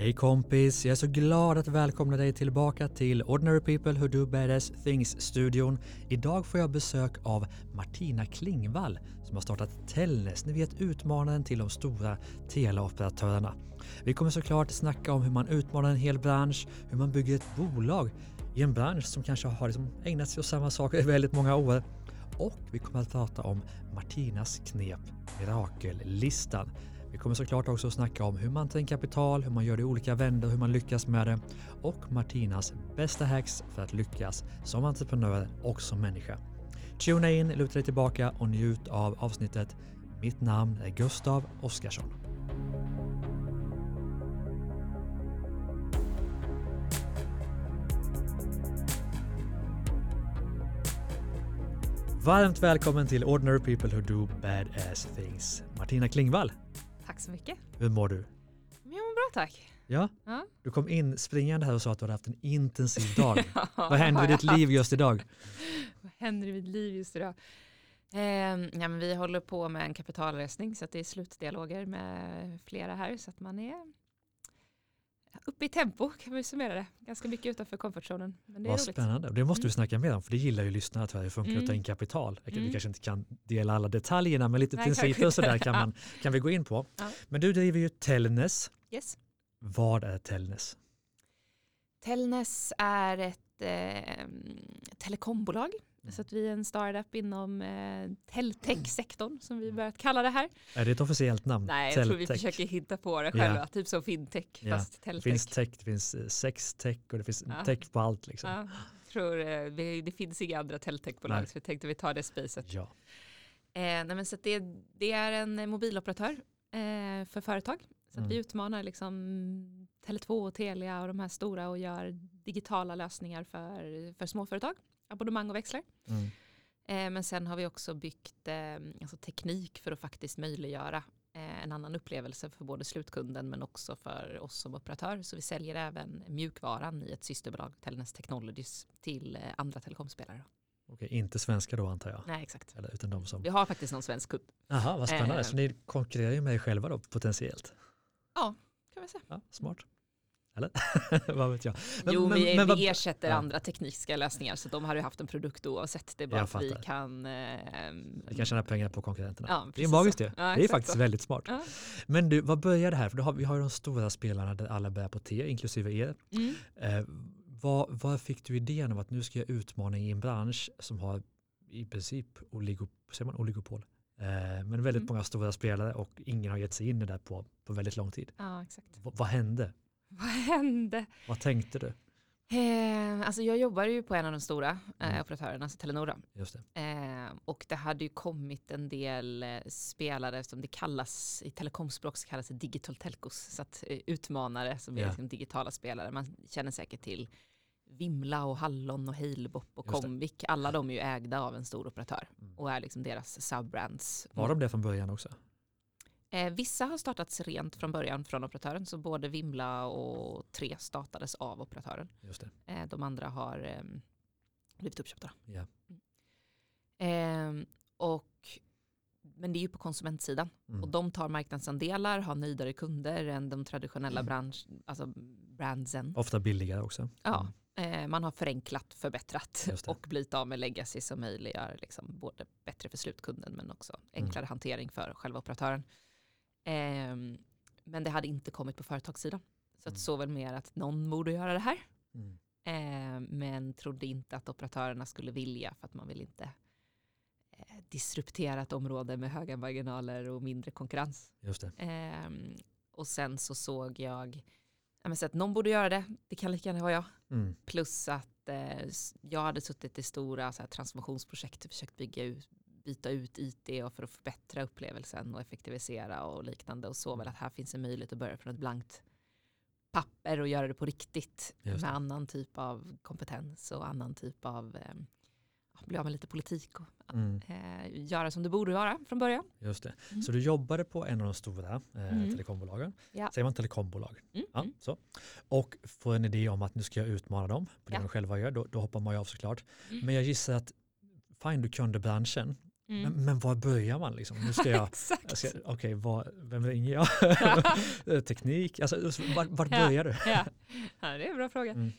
Hej kompis, jag är så glad att välkomna dig tillbaka till Ordinary People Who Do Badass Things-studion. Idag får jag besök av Martina Klingvall som har startat Tellnäs, ni vet utmanaren till de stora teleoperatörerna. Vi kommer såklart snacka om hur man utmanar en hel bransch, hur man bygger ett bolag i en bransch som kanske har liksom ägnat sig åt samma saker i väldigt många år. Och vi kommer att prata om Martinas knep, Mirakellistan. Vi kommer såklart också snacka om hur man tar in kapital, hur man gör det i olika vändor, hur man lyckas med det och Martinas bästa hacks för att lyckas som entreprenör och som människa. Tuna in, luta dig tillbaka och njut av avsnittet. Mitt namn är Gustav Oskarsson. Varmt välkommen till Ordinary People Who Do Badass Things. Martina Klingvall, Tack så mycket. hur mår du? Jag mår bra tack. Ja, Ja. du kom in springande här och sa att du hade haft en intensiv dag. Vad händer i ditt liv just idag? Vad händer i mitt liv just idag? Ehm, ja, men vi håller på med en kapitalresning så att det är slutdialoger med flera här så att man är uppe i tempo kan vi summera det. Ganska mycket utanför comfortzonen. Men det är Vad roligt. spännande. Det måste vi Mm. snacka mer om för det gillar ju lyssnarna jag. Det funkar att ta Mm. in kapital. Vi Mm. kanske inte kan dela alla detaljerna men lite Nej, principer och sådär kan, man, kan vi gå in på. Ja. Men du driver ju Tellnäs. Yes. Vad är Tellnäs? Tellnäs är ett eh, telekombolag. Mm. Så att vi är en startup inom eh, teltech-sektorn som vi börjat kalla det här. Är det ett officiellt namn? Nej, jag tror vi försöker hitta på det själva. Typ som fintech Ja. fast Det teltech. finns tech, det finns eh, sextech och det finns Ja. tech på allt. Liksom. Ja, jag tror eh, det finns inga andra teltechbolag så vi tänkte vi tar det spacet. Ja. Eh, nej, men så att det, det är en eh, mobiloperatör eh, för företag. Så att Mm. vi utmanar liksom Tele2 och Telia och de här stora och gör digitala lösningar för, för småföretag, abonnemang och växlar. Mm. Eh, men sen har vi också byggt eh, alltså teknik för att faktiskt möjliggöra eh, en annan upplevelse för både slutkunden men också för oss som operatör. Så vi säljer även mjukvaran i ett systerbolag, Telnäs Technologies, till andra telekomspelare. Okej, inte svenska då antar jag? Nej, exakt. Eller, utan de som... Vi har faktiskt någon svensk kund, Jaha, vad spännande. Eh. Så ni konkurrerar ju med er själva då potentiellt? kan vi säga. Ja, smart. Eller? vad vet jag. Men- jo, men- vi, men vi ersätter ja. andra tekniska lösningar så de har ju haft en produkt oavsett. Det är bara Jag att vi kan... Eh, Vi kan tjäna pengar på konkurrenterna. Ja, det är magiskt det. Ja, det är faktiskt så. väldigt smart. Ja. Men du, vad börjar det här? För då har, vi har ju de stora spelarna där alla börjar på T, inklusive er. Mm. Eh, vad, vad fick du idén om att nu ska jag utmana i en bransch som har i princip oligop, man oligopol? Eh, men väldigt Mm. många stora spelare och ingen har gett sig in i det där på, på väldigt lång tid. ja, exakt. V- vad hände? Vad hände? Vad tänkte du? Eh, alltså jag jobbar ju på en av de stora eh, Mm. operatörerna, alltså Telenor. då. Just det. Eh, och det hade ju kommit en del eh, spelare som det kallas, i telekomspråk så kallas det digital telcos, så att eh, utmanare som är Ja. liksom digitala spelare. Man känner säkert till Vimla och Hallon och Halebop och. Comvik. Alla de är ju ägda av en stor operatör Mm. och är liksom deras subbrands. Var de det från början också? Eh, vissa har startats rent från början från operatören, så både Vimla och Tre startades av operatören. Just. Eh, de andra har eh, blivit uppköpta. Ja. Eh, och, men det är ju på konsumentsidan. Mm. Och de tar marknadsandelar, har nöjdare kunder än de traditionella bransch, alltså brandsen. Ofta billigare också. Ja, eh, man har förenklat, förbättrat och blivit av med legacy som möjliggör liksom både bättre för slutkunden men också Mm. enklare hantering för själva operatören. Ehm, men det hade inte kommit på företagssidan. Så att Mm. såg väl mer att någon borde göra det här. Mm. Eh, men trodde inte att operatörerna skulle vilja för att man vill inte eh, disruptera ett område med höga marginaler och mindre konkurrens. Just. Ehm, och sen så såg jag ja, så att någon borde göra det, det kan lika gärna vara jag. Mm. Plus att eh, jag hade suttit i stora så här, transformationsprojekt och försökt bygga ut, byta ut IT och för att förbättra upplevelsen och effektivisera och liknande och såg väl att här finns en möjlighet att börja från ett blankt papper och göra det på riktigt Just med annan typ av kompetens och annan typ av eh, bli av med lite politik och Mm. eh, göra som det borde vara från början. Just det. Mm. Så du jobbade på en av de stora eh, Mm. telekombolagen. Ja. Säger man telekombolag? Mm. Ja, Mm. så. Och får en idé om att nu ska jag utmana dem på det Ja. de själva gör, då, då hoppar man ju av såklart. Mm. Men jag gissar att fine, du kunde branschen, Mm. Men, men var börjar man liksom? Nu ska jag, jag ska, okej, vad- vem ringer jag? Teknik, alltså var, vart Ja. börjar du? ja. ja, det är en bra fråga. Mm.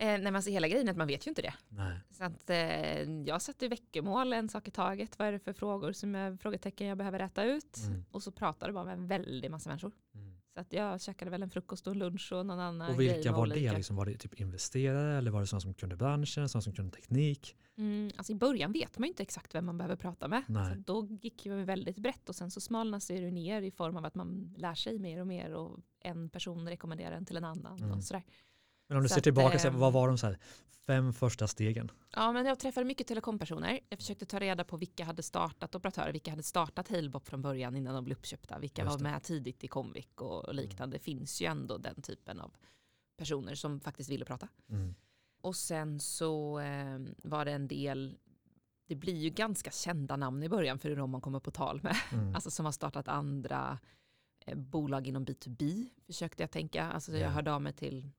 Eh, nej, men alltså, hela grejen är att man vet ju inte det. Nej. Så att, eh, jag satte veckomål, en sak i taget. Vad är det för frågor som jag, frågetecken jag behöver räta ut? Mm. Och så pratade bara med en väldig massa människor. Mm. Så att jag käkade väl en frukost och lunch och någon annan Och vilka var det? Liksom, var det typ investerare eller var det sådana som kunde branschen, sådana som kunde teknik? Mm, alltså I början vet man ju inte exakt vem man behöver prata med. Nej. Så då gick ju väldigt brett och sen så smalnas det ner i form av att man lär sig mer och mer och en person rekommenderar en till en annan. Mm. Och sådär. Men om du Så ser att, tillbaka, så här, ehm, vad var de så här, fem första stegen? Ja, men jag träffade mycket telekompersoner. Jag försökte ta reda på vilka hade startat operatörer, vilka hade startat Halebop från början innan de blev uppköpta, vilka var med tidigt i Comvik och liknande. Det finns ju ändå den typen av personer som faktiskt ville prata. Mm. Och sen så eh, var det en del, det blir ju ganska kända namn i början för är de man kommer på tal med. Mm. Alltså som har startat andra eh, bolag inom B2B försökte jag tänka. Alltså Ja. jag hörde av mig till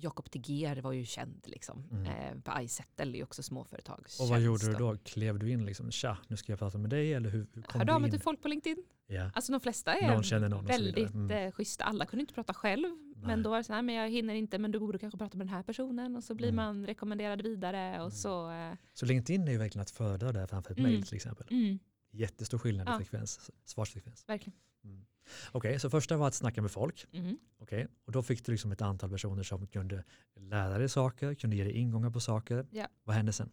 Jakob Teger var ju känd liksom. Mm. Eh, på iSettle är ju också småföretag. Och vad gjorde du då? Klev du in liksom, tja, nu ska jag prata med dig eller hur, hur kom Hörde av du mig in? till folk på LinkedIn. Ja. Alltså de flesta är Någon känner någon väldigt Mm. eh, schyssta. Alla kunde inte prata själv. Nej. Men då var det så här, men jag hinner inte, men du borde kanske prata med den här personen. Och så blir Mm. man rekommenderad vidare. Och Mm. så, eh, Så LinkedIn är ju verkligen att föredra där framför ett Mm. mejl till exempel. mm, Jättestor skillnad Ja. i frekvens, svarsfrekvens. verkligen. Mm. Okej, så första var att snacka med folk. Mm. Okej, och då fick du liksom ett antal personer som kunde lära dig saker, kunde ge dig ingångar på saker. Ja. Vad hände sen?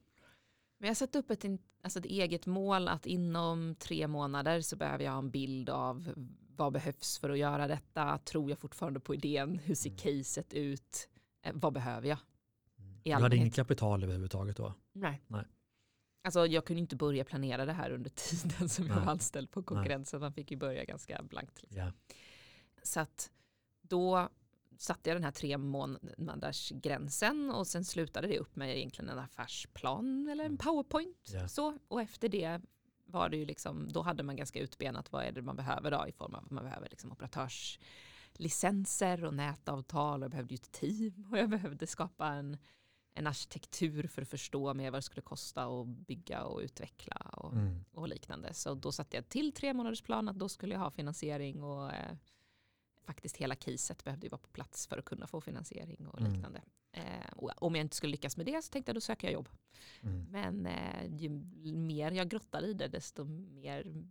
Men jag satte upp ett, alltså ett eget mål att inom tre månader så behöver jag ha en bild av vad behövs för att göra detta. Tror jag fortfarande på idén? Hur ser Mm. caset ut? Eh, vad behöver jag? I Du hade inget kapital överhuvudtaget då? Nej. Nej. Alltså jag kunde inte börja planera det här under tiden som jag Nej. var anställd på konkurrensen. Man fick ju börja ganska blankt. Liksom. Ja. Så att då satte jag den här tre månaders gränsen och sen slutade det upp med egentligen en affärsplan eller en Mm. powerpoint. Ja. Så, och efter det var det ju liksom, då hade man ganska utbenat vad är det man behöver då i form av, man behöver liksom operatörslicenser och nätavtal och jag behövde ju ett team och jag behövde skapa en, en arkitektur för att förstå mer vad det skulle kosta att bygga och utveckla och, Mm. och liknande. Så då satte jag till tre månaders plan att då skulle jag ha finansiering och eh, faktiskt hela caset behövde ju vara på plats för att kunna få finansiering och Mm. liknande. Eh, och om jag inte skulle lyckas med det så tänkte jag då söker jag jobb. Mm. Men eh, ju mer jag grottade i det desto mer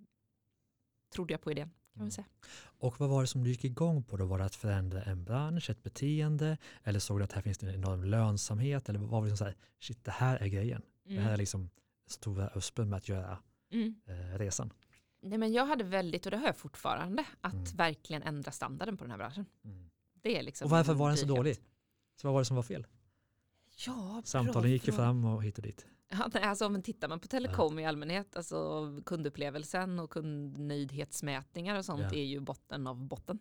trodde jag på idén. Kan man Mm. säga. Och vad var det som du gick igång på då? Var det att förändra en bransch, ett beteende? Eller såg du att här finns det en enorm lönsamhet? Eller var det liksom så här, shit det här är grejen. Det här är Mm. liksom stora USPen med att göra Mm. eh, resan. Nej, men jag hade väldigt, och det har jag fortfarande, att Mm. verkligen ändra standarden på den här branschen. Mm. Det är liksom Och varför var den så dålig? Så vad var det som var fel? Ja, Samtalen gick ju fram och hit och dit. Ja, nej, alltså, men tittar man på telekom i allmänhet, alltså kundupplevelsen och kundnöjdhetsmätningar och sånt Ja. är ju botten av botten.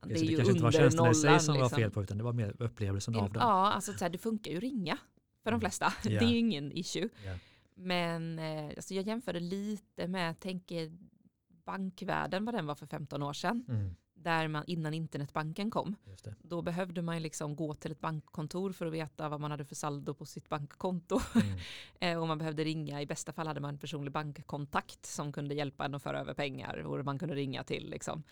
Okej, så det kanske inte var tjänsterna i sig som var fel på utan det var mer upplevelsen av dem. liksom. Ja, alltså så här, det funkar ju ringa för de Mm. flesta. Ja. Det är ju ingen issue. Ja. Men eh, alltså jag jämförde lite med, tänk er bankvärlden vad den var för 15 år sedan. Mm, Där man innan internetbanken kom, då behövde man liksom gå till ett bankkontor för att veta vad man hade för saldo på sitt bankkonto. Mm, Eh, och man behövde ringa, i bästa fall hade man en personlig bankkontakt som kunde hjälpa en att föra över pengar och man kunde ringa till. Liksom.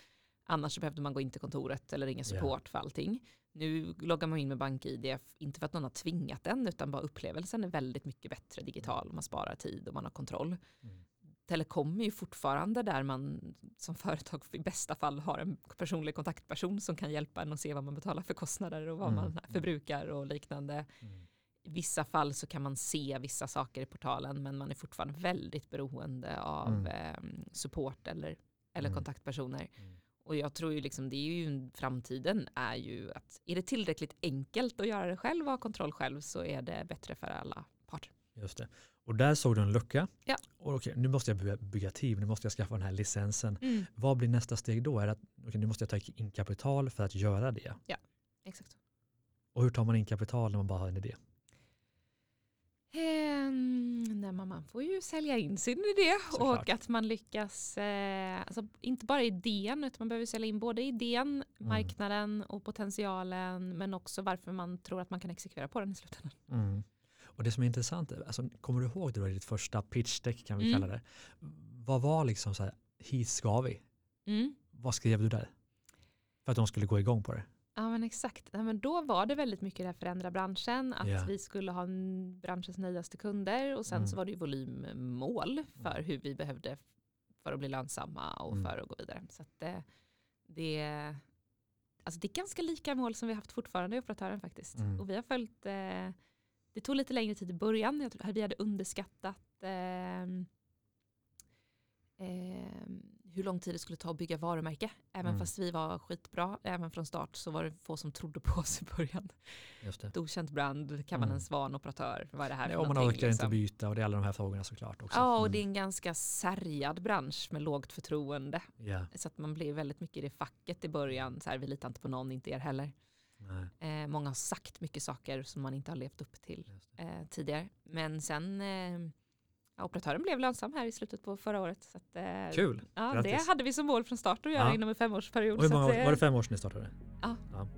Annars behövde man gå in till kontoret eller ringa support för allting. Nu loggar man in med BankID, inte för att någon har tvingat en, utan bara upplevelsen är väldigt mycket bättre digital. Man sparar tid och man har kontroll. mm, Telekom är ju fortfarande där man som företag i bästa fall har en personlig kontaktperson som kan hjälpa en att se vad man betalar för kostnader och vad Mm. man förbrukar och liknande. mm, I vissa fall så kan man se vissa saker i portalen men man är fortfarande väldigt beroende av Mm. eh, support eller, eller Mm. kontaktpersoner. mm. Och jag tror ju liksom det är ju framtiden är ju att är det tillräckligt enkelt att göra det själv och ha kontroll själv så är det bättre för alla parter. Just det. Och där såg du en lucka. Ja. Och okej, nu måste jag bygga, team, nu måste jag skaffa den här licensen. Vad blir nästa steg då? Är att okej, nu måste jag ta in kapital för att göra det? Exakt. Och hur tar man in kapital när man bara har en idé? Ehm, nej, man får ju sälja in sin idé Såklart. och att man lyckas, eh, alltså inte bara idén utan man behöver sälja in både idén, marknaden och potentialen men också varför man tror att man kan exekvera på den i slutändan. Mm. Och det som är intressant, alltså, kommer du ihåg det då i ditt första pitchdeck kan vi Mm. kalla det? Vad var liksom så här, hit ska vi? Mm. Vad skrev du där? För att de skulle gå igång på det. Ja men exakt. Ja, men då var det väldigt mycket det här förändra branschen. Att Ja. vi skulle ha en branschens nöjdaste kunder. Och sen Mm. så var det ju volymmål för hur vi behövde för att bli lönsamma och Mm. för att gå vidare. Så det, det, alltså det är ganska lika mål som vi haft fortfarande i operatören faktiskt. Mm. Och vi har följt, eh, det tog lite längre tid i början. Jag tror, vi hade underskattat ehm, ehm, hur lång tid det skulle ta att bygga varumärke. Även Mm. fast vi var skitbra, även från start så var det få som trodde på oss i början. Just det. Ett okänt brand, kan man Mm. en svan operatör? Vad är det här för och man orkar inte liksom? byta och det är alla de här frågorna såklart också. Ja, och Mm. det är en ganska sargad bransch med lågt förtroende. Ja, Så att man blir väldigt mycket i det facket i början. Så här, vi litar inte på någon, inte er heller. Eh, många har sagt mycket saker som man inte har levt upp till eh, tidigare. Men sen, eh, ja, operatören blev lönsam här i slutet på förra året. Så att, eh, Kul! Ja, Grattis. det hade vi som mål från start att göra Ja. inom en femårsperiod. Och hur många att, eh, var det fem år sedan ni startade? Ja. ja.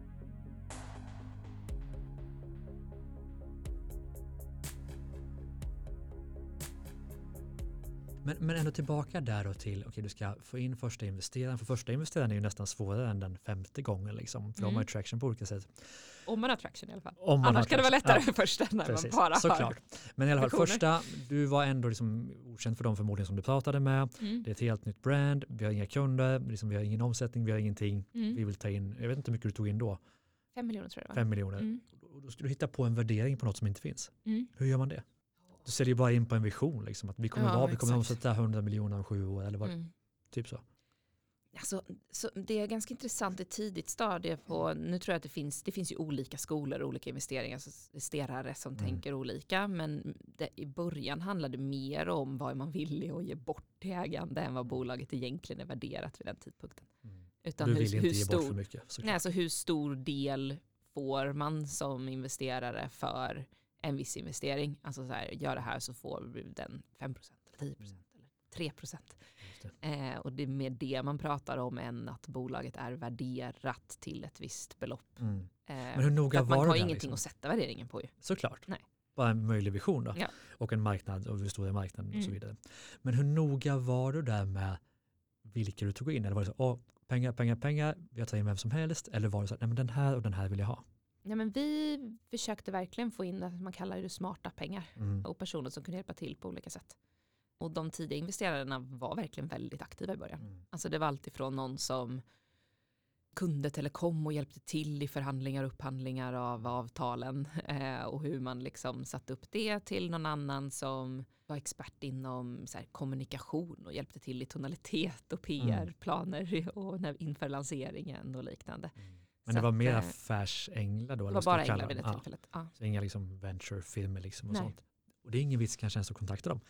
Men, men ändå tillbaka där och till, okej du ska få in första investeraren, för första investeraren är ju nästan svårare än den femte gången liksom, för de Mm. har ju traction på olika sätt. Om man har traction i alla fall. Om man Annars har kan det vara lättare första när Precis, man bara såklart. Men i alla fall första, du var ändå liksom okänd för dem förmodligen som du pratade med. har. Mm. Det är ett helt nytt brand, vi har inga kunder, liksom, vi har ingen omsättning, vi har ingenting. Mm. Vi vill ta in, jag vet inte hur mycket du tog in då, Fem miljoner tror jag det var. fem miljoner. Mm. Då ska du hitta på en värdering på något som inte finns. Mm. Hur gör man det? Du säljer ju bara in på en vision, liksom, att vi kommer, Ja, vara, vi kommer exakt. omsätta 100 miljoner om sju år eller vad, Mm. typ så. Alltså, så det är ganska intressant i tidigt stadie på, nu tror jag att det finns, det finns ju olika skolor och olika investeringar, investerare som Mm. tänker olika, men det, i början handlar det mer om vad man villig att ge bort till ägande än vad bolaget egentligen är värderat vid den tidpunkten. Utan Du hur, vill inte hur ge stor, bort för mycket. såklart. Nej, alltså hur stor del får man som investerare för en viss investering? Alltså så här, gör det här så får du den 5% eller 10% Mm. eller 3%. Just det. Eh, och det är mer det man pratar om än att bolaget är värderat till ett visst belopp. Mm. Eh, Men hur noga att man var har det ingenting liksom? att sätta värderingen på ju. Såklart. Nej. Bara en möjlig vision då. Ja. Och en marknad och hur stor är marknaden och så Mm. vidare. Men hur noga var du där med vilka du tog in? Eller var det så, åh, pengar, pengar, pengar, jag tar in vem som helst? Eller var det så, nej men den här och den här vill jag ha? Ja, men vi försökte verkligen få in det man kallar det smarta pengar Mm. och personer som kunde hjälpa till på olika sätt. Och de tidiga investerarna var verkligen väldigt aktiva i början. Mm. Alltså det var alltifrån någon som kunde telekom och hjälpte till i förhandlingar och upphandlingar av avtalen eh, och hur man liksom satte upp det till någon annan som var expert inom här, kommunikation och hjälpte till i tonalitet och PR-planer och inför lanseringen och liknande. Men Så det var att, mer eh, affärsänglar då? Det var bara änglar vid det tillfället. Ja. Så inga liksom venture-filmer liksom och Nej. sånt. Och det är ingen vits kanske ens att kontakta dem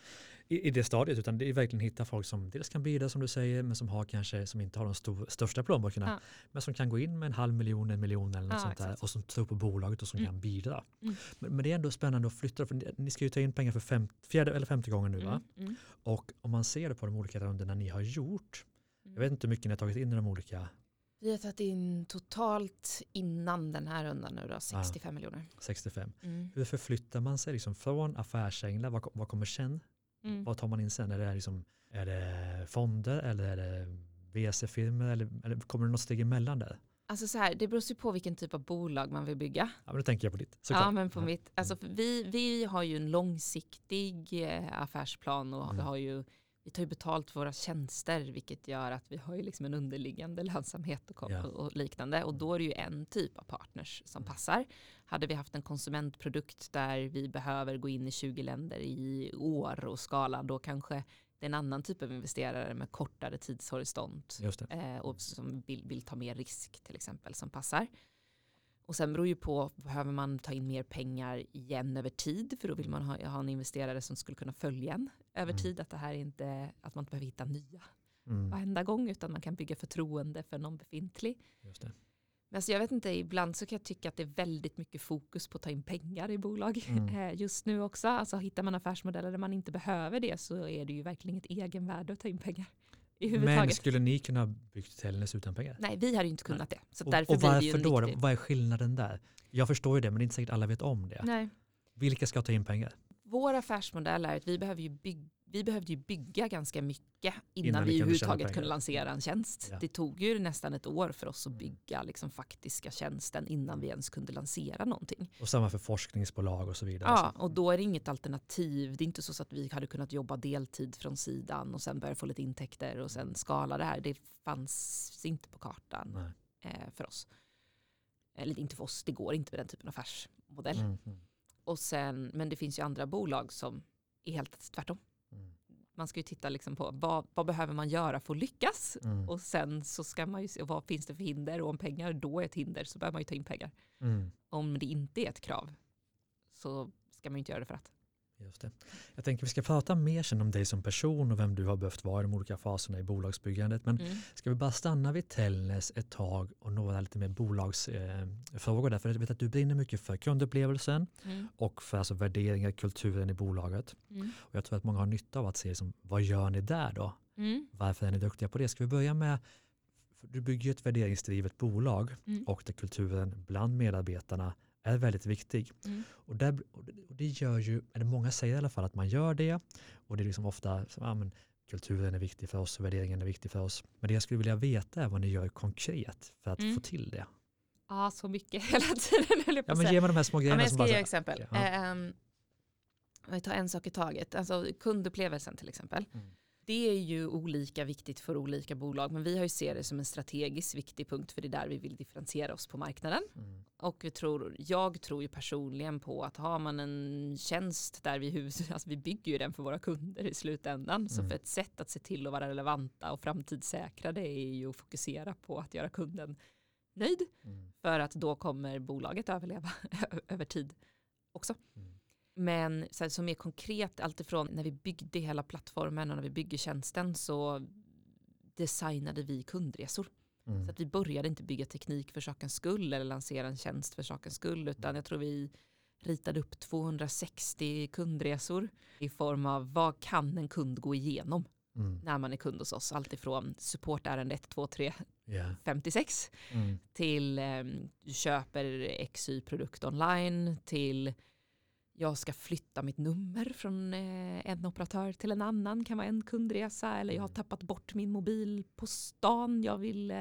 i, i det stadiet utan det är verkligen hitta folk som dels kan bidra som du säger men som har kanske som inte har de stor, största plånböckerna Ja. men som kan gå in med en halv miljon, en miljon eller något Ja, sånt där exakt. och som tror på bolaget och som Mm. kan bidra. Mm. Men, men det är ändå spännande att flytta för ni- ska ju ta in pengar för fem, fjärde eller femte gången nu va? Mm, mm, Och om man ser på de olika rundorna ni har gjort, mm. jag vet inte hur mycket ni har tagit in i de olika Vi har tagit in totalt innan den här rundan nu då 65 miljoner. 65. Mm. Hur förflyttar man sig liksom från affärsänglar, vad, vad kommer sen? Mm. Vad tar man in sen? Är det, liksom, är det fonder eller är det VC-firmor eller, eller kommer det något steg emellan där? Alltså så här, det beror ju på vilken typ av bolag man vill bygga. Ja, men då tänker jag på ditt. Ja, men på Ja. mitt, alltså för vi, vi har ju en långsiktig eh, affärsplan och Mm. vi har ju vi tar ju betalt för våra tjänster vilket gör att vi har ju liksom en underliggande lönsamhet och, Ja. och liknande och då är det ju en typ av partners som Mm. passar. Hade vi haft en konsumentprodukt där vi behöver gå in i 20 länder i år och skala då kanske det är en annan typ av investerare med kortare tidshorisont eh, och som vill, vill ta mer risk till exempel som passar. Och sen beror ju på, behöver man ta in mer pengar igen över tid? För då vill man ha, ha en investerare som skulle kunna följa en över Mm. tid. Att det här är inte, att man inte behöver hitta nya Mm, varenda gång utan man kan bygga förtroende för någon befintlig. just det. Men alltså jag vet inte, ibland så kan jag tycka att det är väldigt mycket fokus på att ta in pengar i bolag Mm. eh, just nu också. Alltså hittar man affärsmodeller där man inte behöver det så är det ju verkligen ett egenvärde att ta in pengar. I Men huvudtaget. skulle ni kunna byggt Tellnäs utan pengar? Nej, vi hade ju inte kunnat det. Så Och, därför och blir det ju varför då? viktig... Vad är skillnaden där? Jag förstår ju det men det är inte säkert alla vet om det. Nej. Vilka ska ta in pengar? Vår affärsmodell är att vi behöver ju bygga vi behövde ju bygga ganska mycket innan, Innan vi överhuvudtaget kunde lansera en tjänst. Ja. Det tog ju nästan ett år för oss att bygga liksom, faktiska tjänsten innan vi ens kunde lansera någonting. Och samma för forskningsbolag och så vidare. Ja, och då är det inget alternativ. Det är inte så att vi hade kunnat jobba deltid från sidan och sen börja få lite intäkter och sen skala det här. Det fanns inte på kartan Nej. eh, för oss. Eller inte för oss, det går inte med den typen av affärsmodell. Mm, Och sen, men det finns ju andra bolag som är helt tvärtom. Man ska ju titta liksom på vad, vad behöver man göra för att lyckas? mm, Och sen så ska man ju se vad finns det för hinder och om pengar då är ett hinder så behöver man ju ta in pengar. mm. Om det inte är ett krav så ska man ju inte göra det för att. Just det. Jag tänker vi ska prata mer sen om dig som person och vem du har behövt vara i de olika faserna i bolagsbyggandet. Men Mm. ska vi bara stanna vid Tellnäs ett tag och några lite mer bolagsfrågor eh, jag vet att du brinner mycket för kundupplevelsen Mm. och för alltså värderingar, kulturen i bolaget. Mm. Och jag tror att många har nytta av att se liksom, vad gör ni där då? Mm. Varför är ni duktiga på det? Ska vi börja med, du bygger ju ett värderingsdrivet bolag Mm. och där kulturen bland medarbetarna är väldigt viktig. Mm. Och, där, och det- och gör ju, eller många säger i alla fall att man gör det och det är liksom ofta, så, ja, men, kulturen är viktig för oss, värderingen är viktig för oss. Men det jag skulle vilja veta är vad ni gör konkret för att Mm. få till det. Ja, så mycket hela tiden höll jag på Ja, men ge mig de här små Ja, grejerna men jag som ska ge exempel. Ja. Om vi tar en sak i taget. Alltså kundupplevelsen till exempel. Mm. Det är ju olika viktigt för olika bolag. Men vi har ju ser det som en strategiskt viktig punkt. För det är där vi vill differentiera oss på marknaden. Mm. Och vi tror, jag tror ju personligen på att har man en tjänst där vi, hus, alltså vi bygger ju den för våra kunder i slutändan. Så Mm. för ett sätt att se till att vara relevanta och framtidssäkra det är ju att fokusera på att göra kunden nöjd. Mm. För att då kommer bolaget överleva över tid också. Mm. Men så här, som mer konkret, alltifrån när vi byggde hela plattformen och när vi bygger tjänsten så designade vi kundresor. Mm. Så att vi började inte bygga teknik för sakens skull eller lansera en tjänst för sakens skull utan jag tror vi ritade upp 260 kundresor i form av vad kan en kund gå igenom Mm. när man är kund hos oss. Alltifrån supportärende 1, 2, 3, Ja. 56 Mm. till eh, du köper XY-produkt online till jag ska flytta mitt nummer från eh, en operatör till en annan kan vara en kundresa eller jag har Mm. tappat bort min mobil på stan jag vill eh,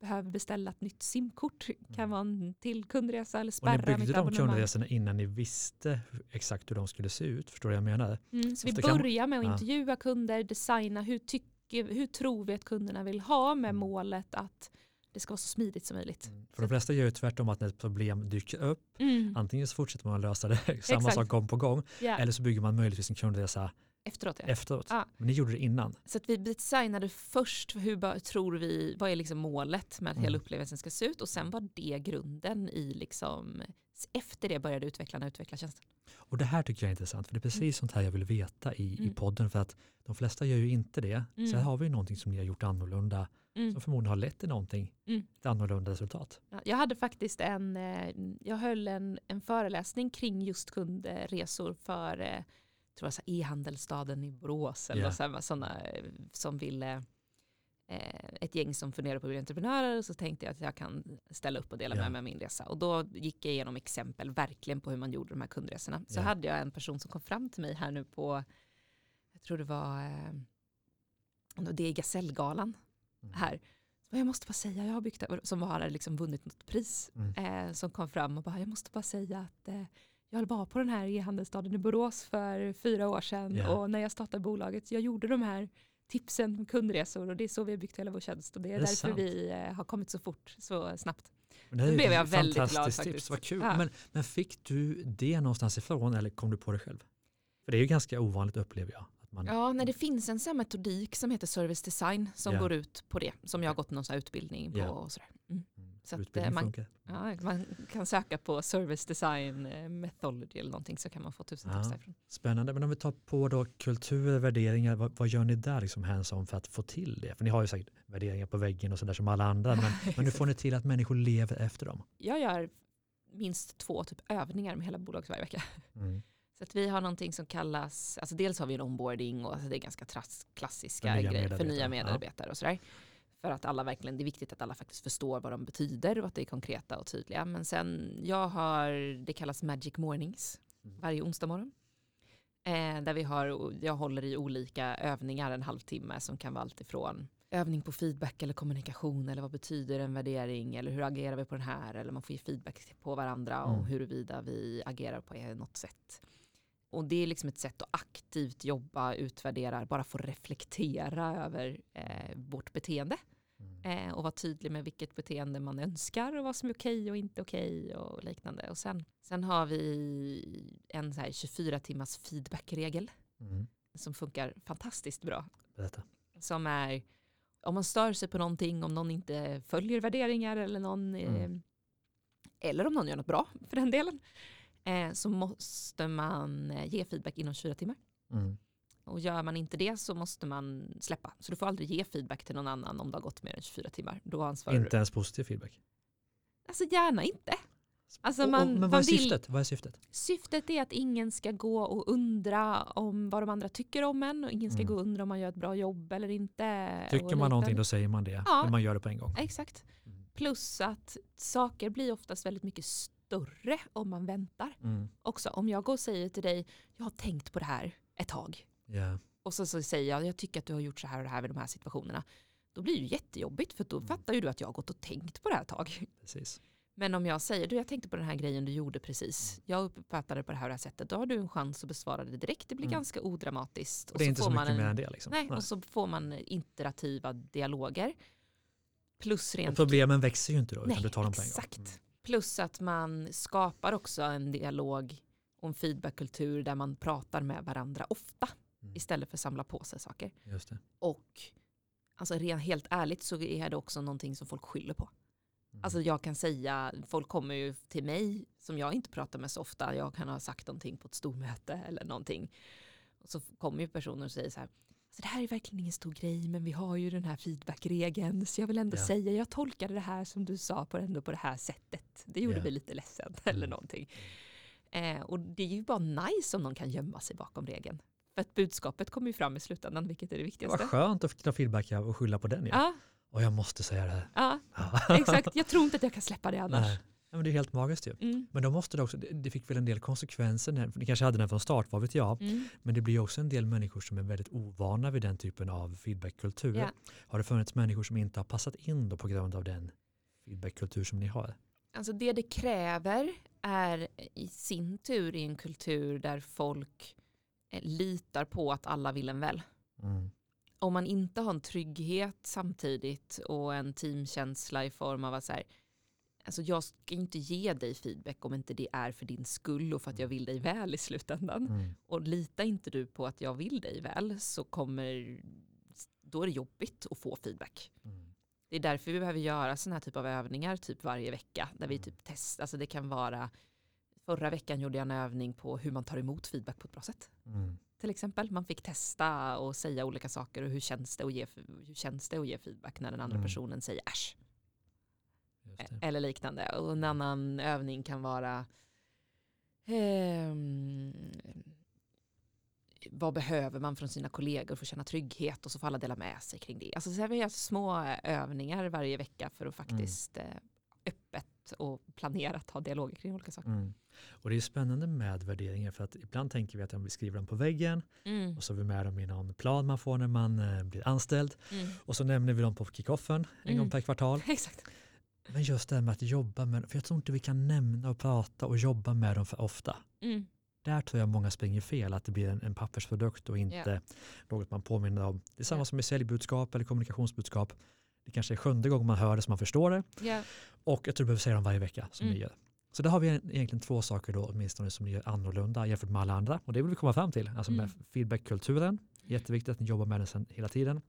behöver beställa ett nytt simkort kan Mm. vara en till kundresa eller Och spärra ni byggde mitt de abonnemang. kundresorna innan ni visste exakt hur de skulle se ut. Förstår du vad jag menar? Mm, så vi börjar med att intervjua kunder, designa hur, tycker, hur tror vi att kunderna vill ha med Mm. målet att det ska vara så smidigt som möjligt. För de flesta gör ju tvärtom att när ett problem dyker upp, Mm. antingen så fortsätter man att lösa det, samma Exakt. sak gång på gång, Ja, eller så bygger man möjligtvis en kundresa efteråt ja. efteråt. Ja. Men ni gjorde det innan. Så att vi designade först hur tror vi, vad är liksom målet med att hela Mm. upplevelsen ska se ut och sen var det grunden i liksom, efter det började utvecklarna utveckla tjänsten. Och det här tycker jag är intressant, för det är precis sånt här jag vill veta i, i Mm. podden, för att de flesta gör ju inte det. Mm. här har vi ju någonting som ni har gjort annorlunda, Mm. som förmodligen har lett till någonting, Mm. ett annorlunda resultat. Ja, Jag hade faktiskt en, eh, jag höll en, en föreläsning kring just kundresor för eh, tror jag, så e-handelsstaden i Borås eller yeah. sådana eh, som ville ett gäng som funderar på att bli entreprenörer och så tänkte jag att jag kan ställa upp och dela Ja. med mig av min resa. Och då gick jag igenom exempel verkligen på hur man gjorde de här kundresorna. Så Ja. hade jag en person som kom fram till mig här nu på, jag tror det var, det är Gasellgalan. Här. Så jag måste bara säga, jag har byggt det, som har liksom vunnit något pris. Mm. Eh, som kom fram och bara, jag måste bara säga att eh, jag var på den här e-handelsstaden i Borås för fyra år sedan Ja. och när jag startade bolaget, jag gjorde de här tipsen med kundresor och det är så vi har byggt hela vår tjänst och det är, Är det därför sant? vi eh, har kommit så fort, så snabbt. Det är blev jag väldigt glad fantastiskt faktiskt. tips, vad kul. Ja. Men, men fick du det någonstans ifrån eller kom du på det själv? För det är ju ganska ovanligt upplever jag. Man, Ja, när det finns en metodik som heter service design som Ja. går ut på det, som jag har gått någon sån utbildning på Ja. och sådär. Mm. Mm, Så att, eh, man-. Ja, man kan söka på service design eh, methodology eller någonting så kan man få tusen tips därifrån. Spännande, men om vi tar på då kultur, värderingar, vad, vad gör ni där liksom hands-on för att få till det? För ni har ju säkert värderingar på väggen och sådär som alla andra, men, men hur får ni till att människor lever efter dem? Jag gör minst två typ övningar med hela bolaget varje vecka. Mm. Så att vi har någonting som kallas, alltså dels har vi en onboarding och alltså det är ganska tras, klassiska För grejer för medarbetare, nya ja. medarbetare och sådär. För att alla verkligen, det är viktigt att alla faktiskt förstår vad de betyder och att det är konkreta och tydliga. Men sen, jag har, det kallas Magic Mornings. Mm. varje onsdag morgon. Eh, där vi har, jag håller i olika övningar en halvtimme som kan vara allt ifrån övning på feedback eller kommunikation eller vad betyder en värdering eller hur agerar vi på den här eller man får ge feedback på varandra Mm. och huruvida vi agerar på något sätt. Och det är liksom ett sätt att aktivt jobba, utvärdera, bara få reflektera över eh, vårt beteende Mm. eh, och vara tydlig med vilket beteende man önskar och vad som är okej och inte okej och liknande. Och sen, sen har vi en så här 24 timmars feedbackregel Mm. som funkar fantastiskt bra. Berätta. Som är om man stör sig på någonting, om någon inte följer värderingar eller någon eh, Mm. eller om någon gör något bra för den delen eh, så måste man eh, ge feedback inom 24 timmar. Mm. Och gör man inte det så måste man släppa. Så du får aldrig ge feedback till någon annan om det har gått mer än 24 timmar. Då ansvarar du. Inte ens positiv feedback. Alltså gärna inte. Alltså Och- man, och, men man vad är syftet? Vad är syftet? syftet är att ingen ska gå och undra om vad de andra tycker om en och ingen ska Mm. gå och undra om man gör ett bra jobb eller inte. Tycker och man någonting då säger man det. Ja. Men man gör det på en gång. Exakt. Mm. Plus att saker blir oftast väldigt mycket större om man väntar. Mm. Också om jag går och säger till dig, jag har tänkt på det här ett tag. Ja. Och så, så säger jag, jag tycker att du har gjort så här och det här vid de här situationerna. Då blir det ju jättejobbigt för då Mm. fattar ju du att jag har gått och tänkt på det här ett tag. Precis. Men om jag säger, du jag tänkte på den här grejen du gjorde precis. Mm. Jag uppfattade det på det här, och det här sättet. Då har du en chans att besvara det direkt. Det blir Mm. ganska odramatiskt. Och det är inte så får mycket man mer en, än det. Liksom. nej, och så får man iterativa dialoger. Plus Och rent problemen växer ju inte då, utan Nej, du tar dem på en gång. exakt. Plus att man skapar också en dialog och en feedbackkultur där man pratar med varandra ofta Mm. istället för att samla på sig saker. Och alltså rent helt ärligt så är det också någonting som folk skyller på. Mm. Alltså jag kan säga, folk kommer ju till mig som jag inte pratar med så ofta. Jag kan ha sagt någonting på ett stormöte eller någonting. Och så kommer ju personer och säger så här, alltså det här är verkligen ingen stor grej men vi har ju den här feedbackregeln så jag vill ändå Ja. säga, jag tolkade det här som du sa på, ändå på det här sättet. Det gjorde Ja. mig lite ledsen eller Mm. någonting. Eh, och det är ju bara nice om någon kan gömma sig bakom regeln. För att budskapet kommer ju fram i slutändan, vilket är det viktigaste. var skönt att ta feedback och skylla på den. Ja. Ja, Och jag måste säga det här. Ja. exakt. Jag tror inte att jag kan släppa det annars. Nej. Men det är helt magiskt ju. Mm. Men då måste det också, det- det fick väl en del konsekvenser, när- ni kanske hade den från start, vad vet jag. Mm. Men det blir också en del människor som är väldigt ovana vid den typen av feedbackkultur. Ja. Har det funnits människor som inte har passat in då på grund av den feedbackkultur som ni har? Alltså det det kräver är i sin tur i en kultur där folk eh, litar på att alla vill en väl. Mm. Om man inte har en trygghet samtidigt och en teamkänsla i form av att så här, alltså jag ska inte ge dig feedback om inte det är för din skull och för att jag vill dig väl i slutändan. Mm. Och litar inte du på att jag vill dig väl så kommer, då är det jobbigt att få feedback. Mm. Det är därför vi behöver göra sådana här typ av övningar typ varje vecka. Där vi Mm. typ testar, alltså det kan vara, förra veckan gjorde jag en övning på hur man tar emot feedback på ett bra sätt. Mm. Till exempel, man fick testa och säga olika saker och hur känns det att ge, hur känns det att ge feedback när den andra Mm. personen säger äsch. Det. Eller liknande. Och en annan övning kan vara ehm, vad behöver man från sina kollegor för att känna trygghet och så får alla dela med sig kring det. Alltså så här, vi gör små övningar varje vecka för att faktiskt eh, öppet och planerat ha dialoger kring olika saker. Mm. Och det är spännande med värderingar för att ibland tänker vi att vi skriver dem på väggen Mm. och så är vi med dem i någon plan man får när man eh, blir anställd Mm. och så nämner vi dem på kickoffen en Mm. gång per kvartal. Exakt. Men just det här med att jobba med för jag tror inte vi kan nämna och prata och jobba med dem för ofta. Mm. Där tror jag många springer fel, att det blir en, en pappersprodukt och inte något man påminner om. Det är samma Ja. som med säljbudskap eller kommunikationsbudskap. Det kanske är sjunde gången man hör det som man förstår det Ja. och jag tror du behöver säga dem varje vecka som Mm. ni gör. Så där har vi egentligen två saker då åtminstone som ni gör annorlunda jämfört med alla andra och det vill vi komma fram till. Alltså med Mm. feedbackkulturen, jätteviktigt att ni jobbar med den sen hela tiden.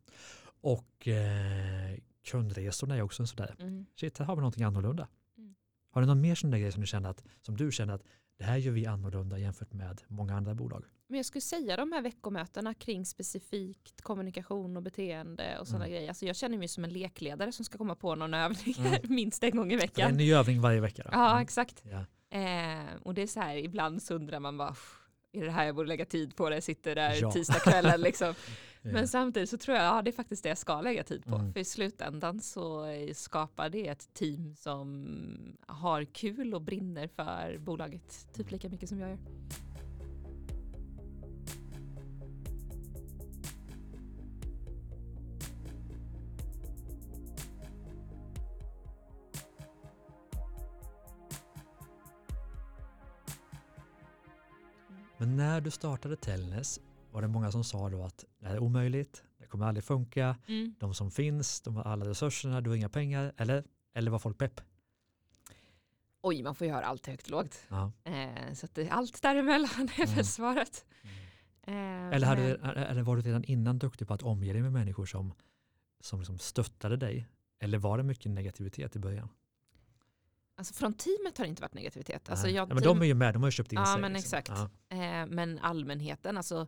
Och eh, kundresorna är också en sådär, Mm. shit här har vi någonting annorlunda. Mm. Har du någon mer sån där grej som du känner att, som du känner att det här gör vi annorlunda jämfört med många andra bolag? Men jag skulle säga de här veckomötena kring specifikt kommunikation och beteende och sådana Mm. grejer. Alltså jag känner mig som en lekledare som ska komma på någon övning Mm. minst en gång i Det är veckan. en ny övning varje vecka. Då. Ja, Mm. exakt. Ja. Eh, och det är så här, ibland så undrar man bara, "Pff, är det här jag borde lägga tid på? Det sitter där Ja. tisdagskvällen liksom. Men samtidigt så tror jag ja, det är faktiskt det jag ska lägga tid på. Mm. För i slutändan så skapar det ett team som har kul och brinner för bolaget typ lika mycket som jag gör. Men när du startade Tellnäs var det många som sa då att det här är omöjligt, det kommer aldrig funka, Mm. de som finns, de har alla resurserna, du har inga pengar, eller, eller var folk pepp? Oj, man får ju höra allt högt och lågt. Ja. Eh, så att det, allt däremellan är Mm. väl svaret. Eh, Eller, hade, men- du- eller var du redan innan duktig på att omge dig med människor som, som liksom stöttade dig? Eller var det mycket negativitet i början? Alltså från teamet har det inte varit negativitet. Alltså jag, ja, men team, de är ju med, de har ju köpt in Ja, sig. men liksom. exakt. Ja. eh, men allmänheten, alltså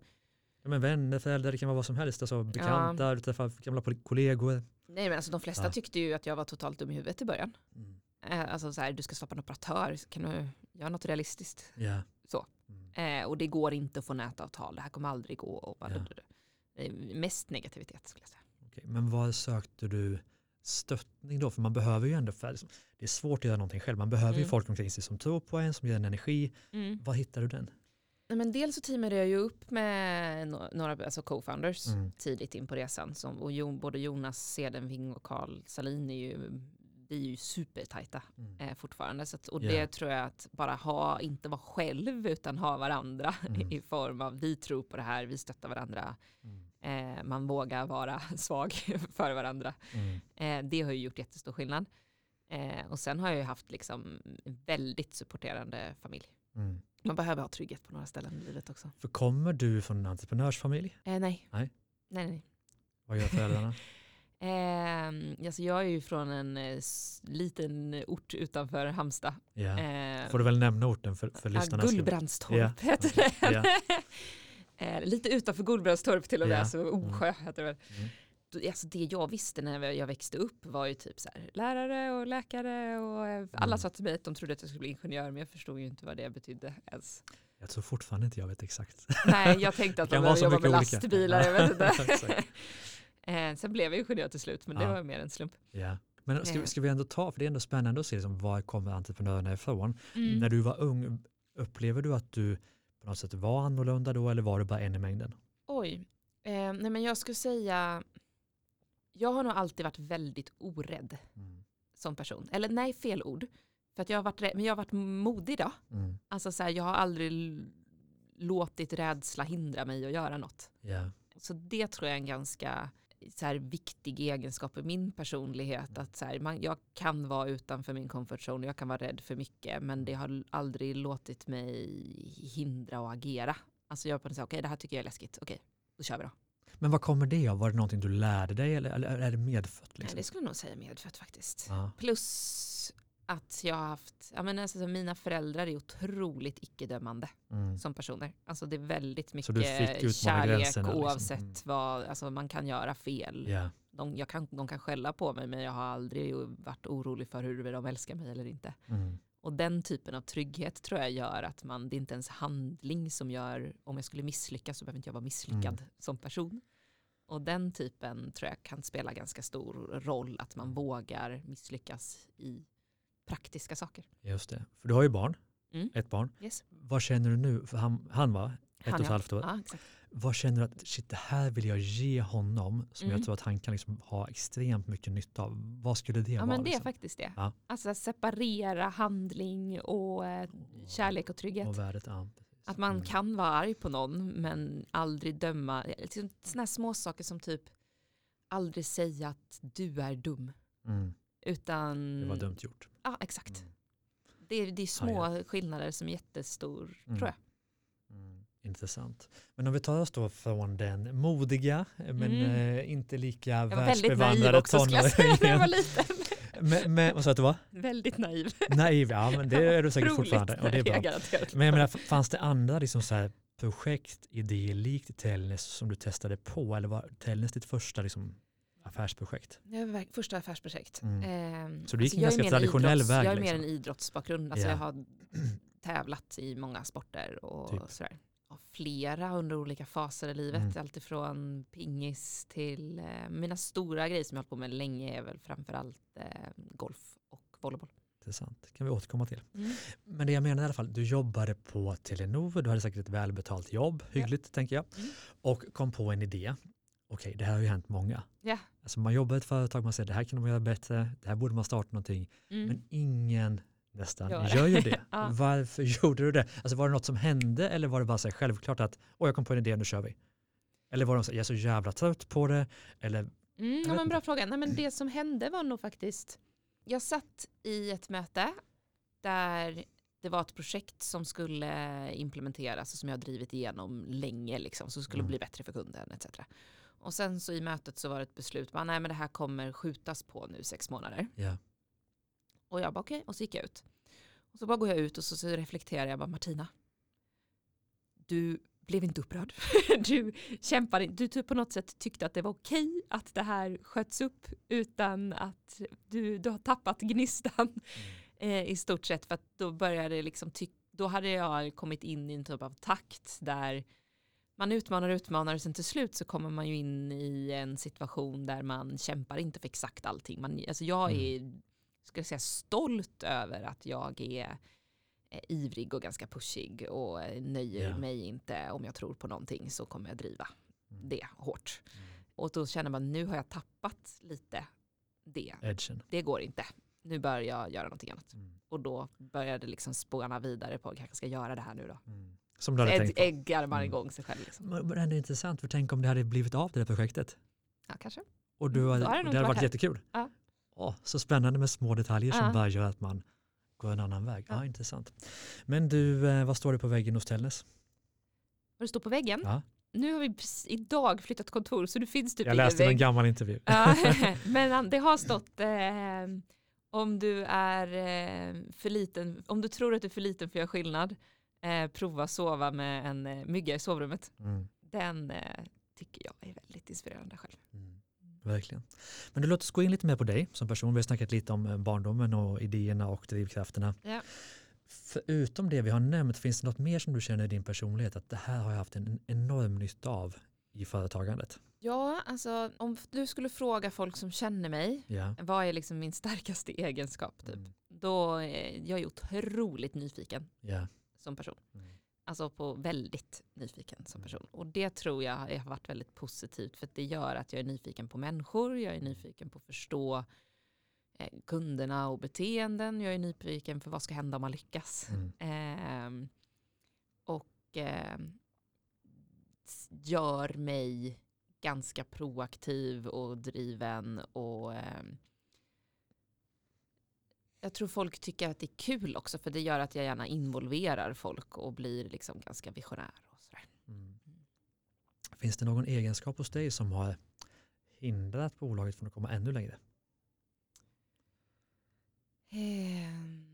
Ja, men vänner, föräldrar, det kan vara vad som helst. Alltså, bekanta, du träffar gamla kollegor. Nej men alltså de flesta Ja. tyckte ju att jag var totalt dum i huvudet i början. Mm. Eh, alltså så här, du ska skapa en operatör, kan du göra något realistiskt? Ja. Så. Mm. Eh, och det går inte att få nätavtal, det här kommer aldrig gå. Och bara, Ja. Det är mest negativitet skulle jag säga. Okej, Men var sökte du stöttning då? För man behöver ju ändå, för det är svårt att göra någonting själv, man behöver ju Mm. folk omkring sig som tror på en, som ger en energi. Var hittar du den? Nej, men dels så teamade jag ju upp med några alltså co-founders Mm. tidigt in på resan. Som, och jo, både Jonas Sedenving och Carl Salin är ju, vi är ju supertajta Mm. eh, fortfarande. Så att, och Ja. det tror jag att bara ha, inte vara själv utan ha varandra Mm. i form av vi tror på det här, vi stöttar varandra. Mm. Eh, man vågar vara svag för varandra. Mm. Eh, det har ju gjort jättestor skillnad. Eh, och sen har jag ju haft liksom en väldigt supporterande familj. Mm. Man behöver ha trygghet på några ställen i livet också. För kommer du från en entreprenörsfamilj? Eh, nej. Nej. Nej, nej. Vad gör föräldrarna? Eh, alltså jag är ju från en eh, liten ort utanför Halmstad. Ja. Eh, Får du väl nämna orten för, för ja, lyssnarna? Gullbrandstorp Ja, heter okej. den. Ja. eh, lite utanför Gullbrandstorp till och med, Ja. så Osjö heter det väl. Mm. Alltså det jag visste när jag växte upp var ju typ så här, lärare och läkare och eh, alla Mm. sa till mig att de trodde att jag skulle bli ingenjör men jag förstod ju inte vad det betydde ens. Jag tror fortfarande inte jag vet exakt. Nej, jag tänkte att de behöver jobba med olika. lastbilar, jag vet inte. Eh, sen blev jag ingenjör till slut men det Ja. var mer en slump. Ja. Men ska, Eh. ska vi ändå ta, för det är ändå spännande att se liksom, var kommer entreprenörerna ifrån? Mm. När du var ung, upplever du att du på något sätt var annorlunda då eller var du bara en i mängden? Oj, eh, nej men jag skulle säga, jag har nog alltid varit väldigt orädd Mm. som person. Eller nej, fel ord. För att jag har varit, rädd- men jag har varit modig då. Mm. Alltså så här, jag har aldrig låtit rädsla hindra mig att göra något. Ja. Så det tror jag är en ganska så här, viktig egenskap i min personlighet. Att så här, man, jag kan vara utanför min comfort zone, jag kan vara rädd för mycket, men det har aldrig låtit mig hindra och agera. Alltså jag är på okej det här tycker jag är läskigt, okej, då kör vi då. Men vad kommer det av? Var det någonting du lärde dig eller, eller är det medfött? Nej, Liksom? det skulle jag nog säga medfött faktiskt. Ja. Plus att jag har haft, ja men alltså, mina föräldrar är otroligt icke-dömande Mm. som personer. Alltså det är väldigt mycket kärlek liksom. oavsett Mm. vad, alltså man kan göra fel. Ja. De, jag kan, de kan skälla på mig men jag har aldrig varit orolig för hur de älskar mig eller inte. Mm. Och den typen av trygghet tror jag gör att man, det är inte ens handling som gör, om jag skulle misslyckas så behöver inte jag vara misslyckad Mm. som person. Och den typen tror jag kan spela ganska stor roll, att man vågar misslyckas i praktiska saker. Just det. För du har ju barn, Mm. ett barn. Yes. Vad känner du nu? För han, han var ett Han, och ett halvt år. Ja, exakt. Vad känner du att shit, det här vill jag ge honom som Mm. jag tror att han kan liksom ha extremt mycket nytta av? Vad skulle det Ja vara? men det är liksom? faktiskt det. Ja. Alltså separera handling och eh, kärlek och trygghet. Och värdet, ja. Att man Mm. kan vara arg på någon men aldrig döma. Liksom, här små saker som typ aldrig säga att du är dum. Mm. Utan... Det var dumt gjort. Ja, exakt. Mm. Det, är, det är små Ja, skillnader som är jättestor, Mm. tror jag. Intressant. Men om vi tar oss då från den modiga men Mm. eh, inte lika Jag var väldigt naiv världsbevandrade tonåringen. men, men, vad sa du att det var? väldigt naiv. Naiv, ja men det är du säkert Roligt, fortfarande. Och det är bra. Men jag menar, fanns det andra liksom så här projekt, idéer likt Tellnäs som du testade på? Eller var Tellnäs ditt första liksom, affärsprojekt? Det var verk- första affärsprojekt. Mm. Ehm, Så du gick en jag är ganska mer traditionell idrotts- väg, Jag är mer liksom. en idrottsbakgrund. Alltså Ja. Jag har tävlat i många sporter och Typ. sådär. Ja, flera under olika faser i livet. Mm. Alltifrån pingis till eh, mina stora grejer som jag har hållit på med länge är väl framförallt eh, golf och volleyboll. Intressant. Det kan vi återkomma till. Mm. Men det jag menar i alla fall, du jobbade på Telenor, du hade säkert ett välbetalt jobb, hyggligt tänker jag, Mm. och kom på en idé. Okej, det här har ju hänt många. Ja. Alltså man jobbar i ett företag, man säger det här kan man göra bättre, det här borde man starta någonting, Mm. men ingen nästan Gör gör, det. ju det. Ja. Varför gjorde du det? Alltså var det något som hände eller var det bara så här självklart att åh jag kom på en idé, nu kör vi? Eller var de så här, jag är så jävla trött på det? Eller, Mm, ja, men bra fråga. Nej, men det som hände var nog faktiskt, jag satt i ett möte där det var ett projekt som skulle implementeras och som jag drivit igenom länge, liksom, som skulle Mm. bli bättre för kunden etc. Och sen så i mötet så var det ett beslut, bara, nej men det här kommer skjutas på nu sex månader. ja, Och jag bara okej, och så gick jag ut. Och så bara går jag ut och så, så reflekterar jag bara Martina, du blev inte upprörd. du kämpade, du typ på något sätt tyckte att det var okej att det här sköts upp utan att du, du har tappat gnistan eh, i stort sett för att då började liksom ty- då hade jag kommit in i en typ av takt där man utmanar och utmanar och sen till slut så kommer man ju in i en situation där man kämpar inte för exakt allting. Man, alltså jag är jag säga, stolt över att jag är eh, ivrig och ganska pushig och eh, nöjer Ja. mig inte om jag tror på någonting så kommer jag driva Mm. det hårt. Och då känner man nu har jag tappat lite det. edgen. Det går inte. Nu bör jag göra någonting annat. Mm. Och då började det liksom spåna vidare på att jag kanske ska göra det här nu då. Mm. Som du hade tänkt på. äggar man Mm. igång sig själv. Liksom. Men men ändå intressant, för tänk om det hade blivit av det där projektet. Ja, kanske. Och du Mm, hade, det det hade varit varit här. jättekul. Ja. Åh, så spännande med små detaljer som Ja. bara gör att man går en annan väg. Ja. Ja. intressant. Men du, eh, vad står det på väggen hos Tellnäs? Vad det står på väggen. Ja. Nu har vi idag flyttat kontor så det finns typ Jag läste en gammal intervju. Ja, men det har stått eh, om du är eh, för liten, om du tror att du är för liten för att göra skillnad, eh, prova sova med en eh, mygga i sovrummet. Mm. Den eh, tycker jag är väldigt inspirerande själv. Mm. Verkligen. Men du, låt oss gå in lite mer på dig som person. Vi har snackat lite om eh, barndomen och idéerna och drivkrafterna. Ja. Förutom det vi har nämnt, finns det något mer som du känner i din personlighet att det här har jag haft en enorm nytta av i företagandet? Ja, alltså om du skulle fråga folk som känner mig, Ja. vad är liksom min starkaste egenskap? Typ? Mm. Då är jag otroligt nyfiken Ja. som person. Mm. Alltså på väldigt nyfiken som Mm. person. Och det tror jag har varit väldigt positivt för att det gör att jag är nyfiken på människor, jag är nyfiken på att förstå eh, kunderna och beteenden, jag är nyfiken för vad ska hända om man lyckas. Mm. Ehm, och s- gör mig ganska proaktiv och driven och ehm, jag tror folk tycker att det är kul också för det gör att jag gärna involverar folk och blir liksom ganska visionär. Och sådär. Mm. Finns det någon egenskap hos dig som har hindrat bolaget från att komma ännu längre? Ehm,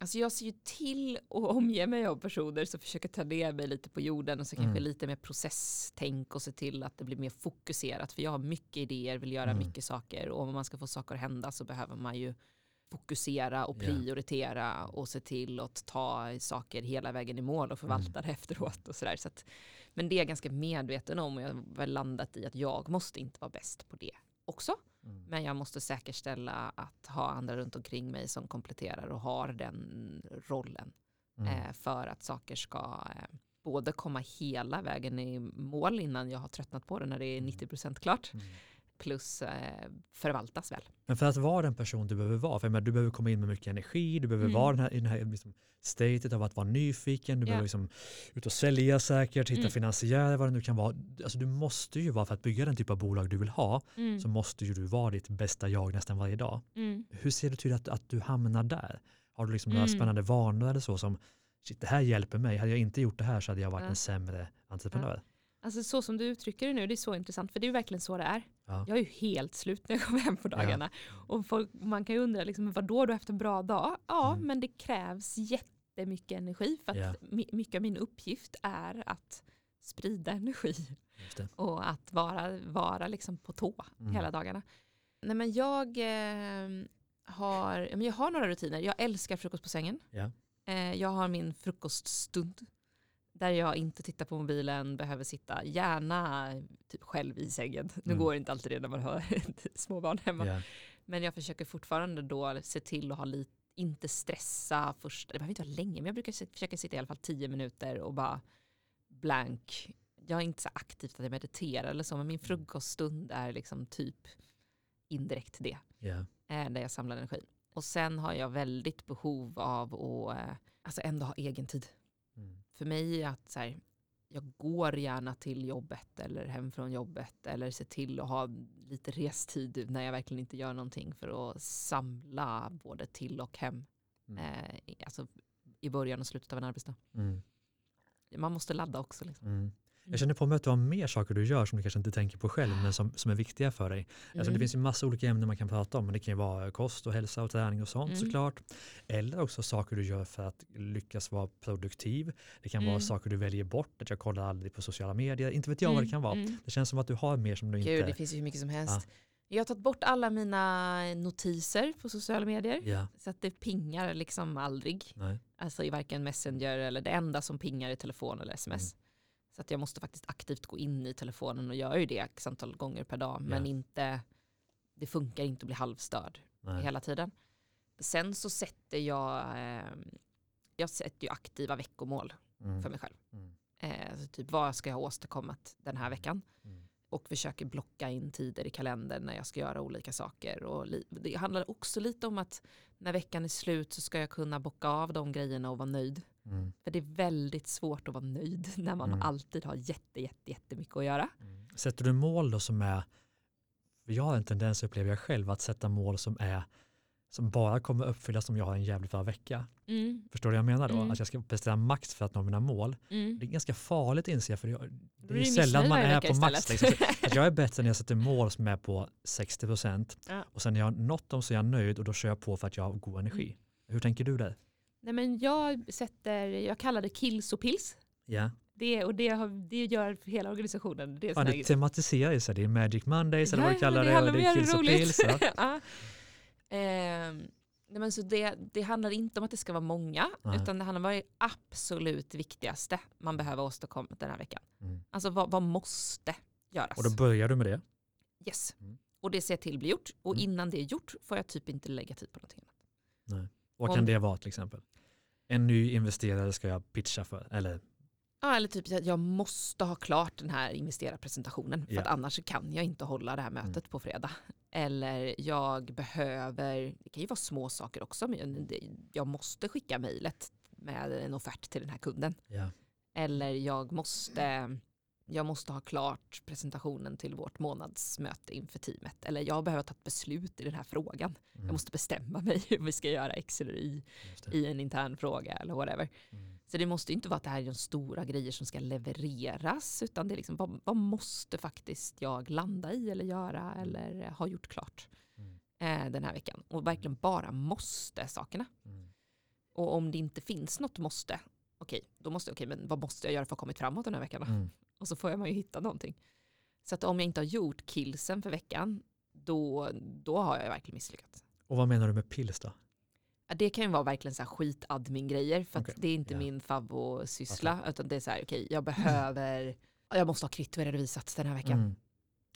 Alltså jag ser ju till att omge mig av personer som försöker ta ner mig lite på jorden och så kanske Mm. lite mer processtänk och se till att det blir mer fokuserat. För jag har mycket idéer, vill göra Mm. mycket saker och om man ska få saker att hända så behöver man ju fokusera och prioritera och se till att ta saker hela vägen i mål och förvalta Mm. det efteråt. Och sådär. Så att, men det är jag ganska medveten om och jag har väl landat i att jag måste inte vara bäst på det också. Mm. Men jag måste säkerställa att ha andra runt omkring mig som kompletterar och har den rollen Mm. eh, för att saker ska eh, både komma hela vägen i mål innan jag har tröttnat på det när det är 90% klart Mm. Plus eh, förvaltas väl. Men för att vara den person du behöver vara, för menar, du behöver komma in med mycket energi, du behöver Mm. vara den här, i den här liksom, statet av att vara nyfiken, du Ja. behöver liksom ut och sälja säkert, hitta Mm. finansiärer, vad det nu kan vara. Alltså, du måste ju vara, för att bygga den typ av bolag du vill ha, Mm. så måste ju du vara ditt bästa jag nästan varje dag. Mm. Hur ser du till att, att du hamnar där? Har du liksom några Mm. spännande vanor eller så som, shit det här hjälper mig, hade jag inte gjort det här så hade jag varit Ja. en sämre entreprenör. Alltså så som du uttrycker det nu, det är så intressant för det är verkligen så det är. Ja. Jag är ju helt slut när jag kommer hem på dagarna. Och folk, man kan ju undra, liksom, vadå du har haft en bra dag? Ja, Mm. men det krävs jättemycket energi för att Ja. my- mycket av min uppgift är att sprida energi och att vara, vara liksom på tå Mm. hela dagarna. Nej, men jag, eh, har, ja, men jag har några rutiner. Jag älskar frukost på sängen. Ja. Eh, jag har min frukoststund där jag inte tittar på mobilen, behöver sitta gärna typ själv i sängen. Nu Mm. går inte alltid det när man har små barn hemma. Ja. Men jag försöker fortfarande då se till att ha lite, inte stressa först, det behöver inte vara länge, men jag brukar försöka sitta i alla fall tio minuter och bara blank. Jag är inte så aktivt att jag mediterar eller så, men min frukoststund är liksom typ indirekt det, eh, där jag samlar energi. Och sen har jag väldigt behov av att eh, alltså ändå ha egen tid. För mig att så här, jag går gärna till jobbet eller hem från jobbet eller ser till att ha lite restid när jag verkligen inte gör någonting för att samla både till och hem. Mm. Eh, alltså i början och slutet av en arbetsdag. Mm. Man måste ladda också. Liksom. Mm. Jag känner på mig att du har mer saker du gör som du kanske inte tänker på själv men som, som är viktiga för dig. Alltså det Mm. finns ju massa olika ämnen man kan prata om men det kan ju vara kost och hälsa och träning och sånt Mm. såklart. Eller också saker du gör för att lyckas vara produktiv. Det kan vara Mm. saker du väljer bort, att jag kollar aldrig på sociala medier. Inte vet jag vad det kan vara. Mm. Det känns som att du har mer som du Gud, det inte... finns ju hur mycket som helst. Jag har tagit bort alla mina notiser på sociala medier. Ja, Så att det pingar liksom aldrig. nej. Alltså i varken Messenger eller det enda som pingar i telefon eller sms. Mm. Så att jag måste faktiskt aktivt gå in i telefonen och gör ju det x antal gånger per dag. Men Ja. inte, det funkar inte att bli halvstörd nej. hela tiden. Sen så sätter jag, eh, jag sätter ju aktiva veckomål Mm. för mig själv. Mm. Eh, alltså typ vad ska jag ha åstadkommit den här veckan? Mm. och försöker blocka in tider i kalendern när jag ska göra olika saker. Och det handlar också lite om att när veckan är slut så ska jag kunna bocka av de grejerna och vara nöjd. Mm. För det är väldigt svårt att vara nöjd när man Mm. alltid har jätte, jätte, jättemycket att göra. Mm. Sätter du mål då som är, jag har en tendens upplever jag själv att sätta mål som är som bara kommer uppfyllas om jag har en jävligt bra vecka. Förstår du vad jag menar då? Mm. Att jag ska prestera max för att nå mina mål. Mm. Det är ganska farligt inser jag för det, det är är sällan man är på max. Liksom. Att jag är bättre när jag sätter mål som är på 60% Ja. och sen när jag har nått dem så är jag nöjd och då kör jag på för att jag har god energi. Mm. Hur tänker du där? Nej, men jag, sätter, jag kallar det kills och pills. Ja, Det, och det, har, det gör hela organisationen. Det är här- det tematiserar ju sig. Det är Magic Mondays eller vad du Ja, kallar det. handlar och det är kills och pills. Ja. ja. Ehm, nej, men så det, det handlar inte om att det ska vara många, Nej. utan det handlar om vad är det absolut viktigaste man behöver åstadkomma den här veckan. Mm. Alltså vad, vad måste göras? Och då börjar du med det. yes. Mm. Och det ser till blir gjort. Och Mm. innan det är gjort får jag typ inte lägga tid på någonting annat. Vad Om- kan det vara till exempel? En ny investerare ska jag pitcha för. Eller Ja, eller typ att jag måste ha klart den här investerarpresentationen för Ja. att annars kan jag inte hålla det här mötet Mm. på fredag. Eller jag behöver, det kan ju vara små saker också, men jag måste skicka mejlet med en offert till den här kunden. ja. Eller jag måste, jag måste ha klart presentationen till vårt månadsmöte inför teamet. Eller jag behöver ta ett beslut i den här frågan. Mm. Jag måste bestämma mig om vi ska göra X eller Y i en intern fråga eller whatever. Mm. Så det måste inte vara att det här är de stora grejer som ska levereras utan det är liksom vad, vad måste faktiskt jag landa i eller göra eller ha gjort klart Mm. eh, den här veckan. Och verkligen bara måste sakerna. Mm. Och om det inte finns något måste, okej, då måste jag, okej, men vad måste jag göra för att ha kommit framåt den här veckan då? Mm. Och så får jag man ju hitta någonting. Så att om jag inte har gjort killsen för veckan, då, då har jag verkligen misslyckats. Och vad menar du med pills då? Ja, Det kan ju vara verkligen så här skit-admin-grejer för att Okej, det är inte ja. min favvosyssla utan det är så här, okej, jag behöver, jag måste ha kvitto redovisat den här veckan. Mm.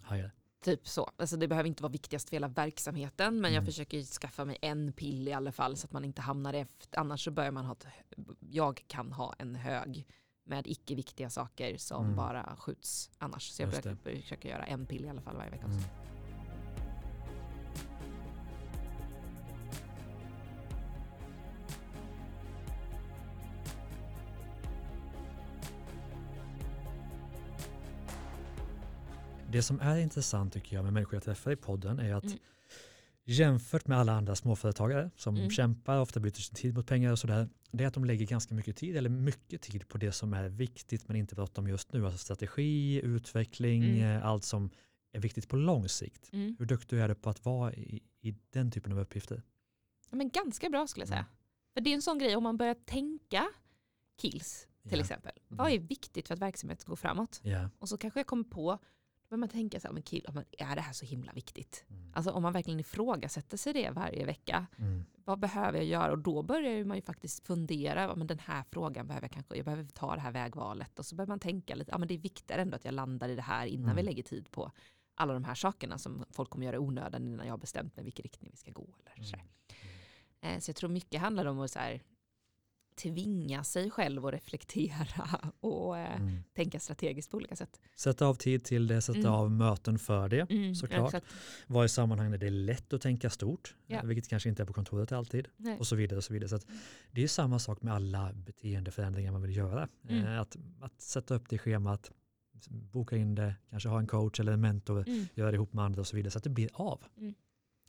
Hajar. Typ så. Alltså det behöver inte vara viktigast för hela verksamheten men jag Mm. försöker ju skaffa mig en pill i alla fall så att man inte hamnar efter. Annars så börjar man ha, ett, jag kan ha en hög med icke viktiga saker som Mm. bara skjuts annars. Så jag börjar försöka göra en pill i alla fall varje vecka. Mm. Det som är intressant tycker jag med människor jag träffar i podden är att Mm. Jämfört med alla andra småföretagare som Mm. kämpar, ofta byter sin tid mot pengar och sådär, det är att de lägger ganska mycket tid, eller mycket tid på det som är viktigt men inte bråttom just nu. Alltså strategi, utveckling, Mm. eh, allt som är viktigt på lång sikt. Mm. Hur duktig är du på att vara i, i den typen av uppgifter? Ja, Men ganska bra skulle jag säga. Mm. För det är en sån grej om man börjar tänka kills till Ja. exempel. Vad är viktigt för att verksamheten ska gå framåt? Ja. Och så kanske jag kommer på, Men man tänker så här, men kill, är det här så himla viktigt? Mm. Alltså om man verkligen ifrågasätter sig det varje vecka, Mm. vad behöver jag göra? Och då börjar man ju faktiskt fundera, men den här frågan behöver jag kanske, jag behöver ta det här vägvalet. Och så börjar man tänka lite, ja men det är viktigare ändå att jag landar i det här innan Mm. vi lägger tid på alla de här sakerna som folk kommer göra i onödan innan jag har bestämt mig vilken riktning vi ska gå. Eller så, Mm. eh, så jag tror mycket handlar om att så här, tvinga sig själv att reflektera och eh, Mm. tänka strategiskt på olika sätt. Sätta av tid till det, sätta Mm. av möten för det. Mm, Såklart. exakt. Vara i sammanhang där det är lätt att tänka stort, Ja. eh, vilket kanske inte är på kontoret alltid. Nej. Och så vidare. Och så vidare. Så det är samma sak med alla beteendeförändringar man vill göra. Mm. Eh, Att, att sätta upp det i schemat, boka in det, kanske ha en coach eller en mentor, Mm, göra det ihop med andra och så vidare så att det blir av.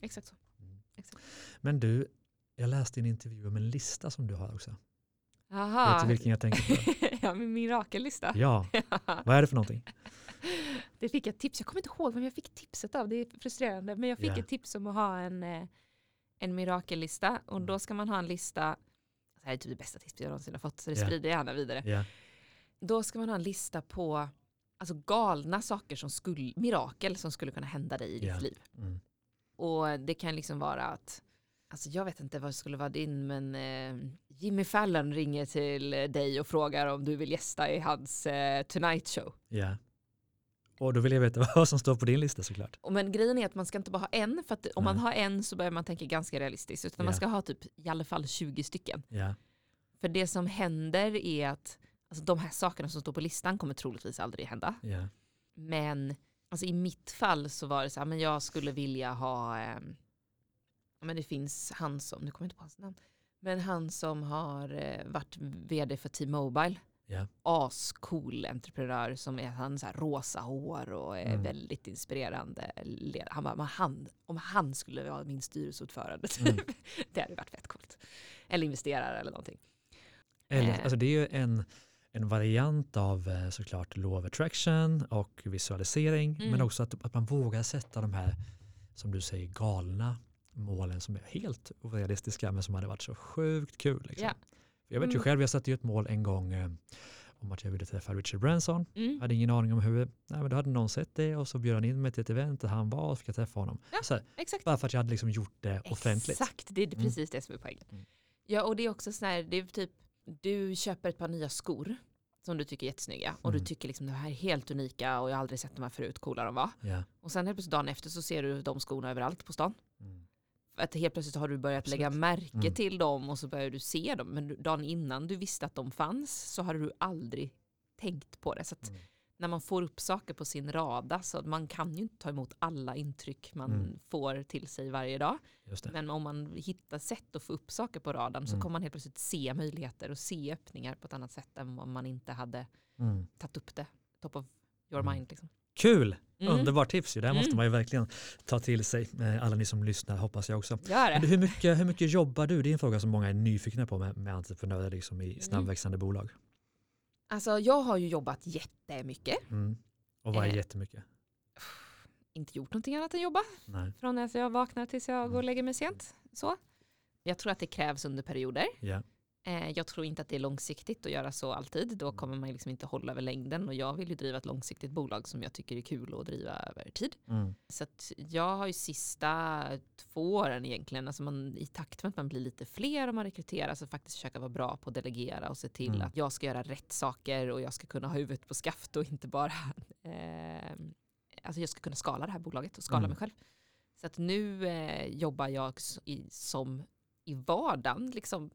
exakt så. Mm. Exakt. Men du, jag läste en intervju om en lista som du har också. Aha. Vet du vilken jag tänker på? ja, min mirakellista. Ja, vad är det för någonting? Det fick jag tips. Jag kommer inte ihåg vem jag fick tipset av. Det är frustrerande. Men jag fick Ja. ett tips om att ha en, eh, en mirakellista. Och Mm. då ska man ha en lista. Det här är typ det bästa tipset jag någonsin har fått. Så det Ja. sprider jag gärna vidare. Ja, Då ska man ha en lista på alltså, galna saker som skulle, mirakel som skulle kunna hända dig i ditt liv. mm. Och det kan liksom vara att, alltså jag vet inte vad det skulle vara din, men eh, Jimmy Fallon ringer till dig och frågar om du vill gästa i hans eh, Tonight Show. ja. Och då vill jag veta vad som står på din lista såklart. Och men grejen är att man ska inte bara ha en, för att om man Nej. har en så börjar man tänka ganska realistiskt, utan Ja. man ska ha typ i alla fall 20 stycken. Ja, För det som händer är att alltså, de här sakerna som står på listan kommer troligtvis aldrig hända. Men alltså, i mitt fall så var det så här, men jag skulle vilja ha, ja, men det finns han som, nu kommer jag inte på hans namn, men han som har eh, varit vd för T-Mobile. Ja. Ascool entreprenör som är han så här rosa hår och är Mm. väldigt inspirerande. Han bara, men han, om han skulle vara min styrelseordförande, Mm. det hade varit fett coolt. Eller investerare eller någonting. Eller, Eh. alltså det är ju en, en variant av eh, såklart law of attraction och visualisering, Mm. men också att, att man vågar sätta de här, som du säger, galna målen som är helt orealistiska men som hade varit så sjukt kul. Liksom. Ja. Jag vet ju Mm. själv, jag satte ju ett mål en gång eh, om att jag ville träffa Richard Branson. Mm. Jag hade ingen aning om hur, nej men då hade någon sett det och så bjöd han in mig till ett event där han var och fick jag träffa honom. Ja. Så här, Exakt. bara för att jag hade liksom gjort det offentligt. Exakt, det är Mm. precis det som är poängen. Mm. Ja, och det är också så här, det är typ, du köper ett par nya skor som du tycker är jättesnygga och Mm. du tycker liksom de här är helt unika och jag har aldrig sett de här förut, coola de var. Ja. Och sen helt plötsligt dagen efter så ser du de skorna överallt på stan. Mm. Att helt plötsligt har du börjat Absolut. lägga märke Mm. till dem och så börjar du se dem. Men dagen innan du visste att de fanns så hade du aldrig tänkt på det. Så att Mm. när man får upp saker på sin rada så man kan ju inte ta emot alla intryck man Mm. får till sig varje dag. Men om man hittar sätt att få upp saker på radarn så Mm. kommer man helt plötsligt se möjligheter och se öppningar på ett annat sätt än om man inte hade Mm. tagit upp det. Top of your Mm. mind. Liksom. Kul! Mm. Underbart tips ju. Det här måste Mm. man ju verkligen ta till sig. Eh, Alla ni som lyssnar hoppas jag också. Men hur, mycket, hur mycket jobbar du? Det är en fråga som många är nyfikna på med, med entreprenörer liksom Mm. i snabbväxande bolag. Alltså, jag har ju jobbat jättemycket. Mm. Och vad är Eh. jättemycket? Inte gjort någonting annat än jobba. Nej. Från att jag vaknar tills jag Mm. går och lägger mig sent. Så. Jag tror att det krävs under perioder. Ja. Eh, Jag tror inte att det är långsiktigt att göra så alltid. Då kommer man liksom inte hålla över längden. Och jag vill ju driva ett långsiktigt bolag som jag tycker är kul att driva över tid. Mm. Så jag har ju sista två åren egentligen, alltså man, i takt med att man blir lite fler och man rekryterar så faktiskt försöka vara bra på att delegera och se till Mm. att jag ska göra rätt saker och jag ska kunna ha huvudet på skaft och inte bara, eh, alltså jag ska kunna skala det här bolaget och skala Mm. mig själv. Så att nu eh, jobbar jag i, som i vardagen, liksom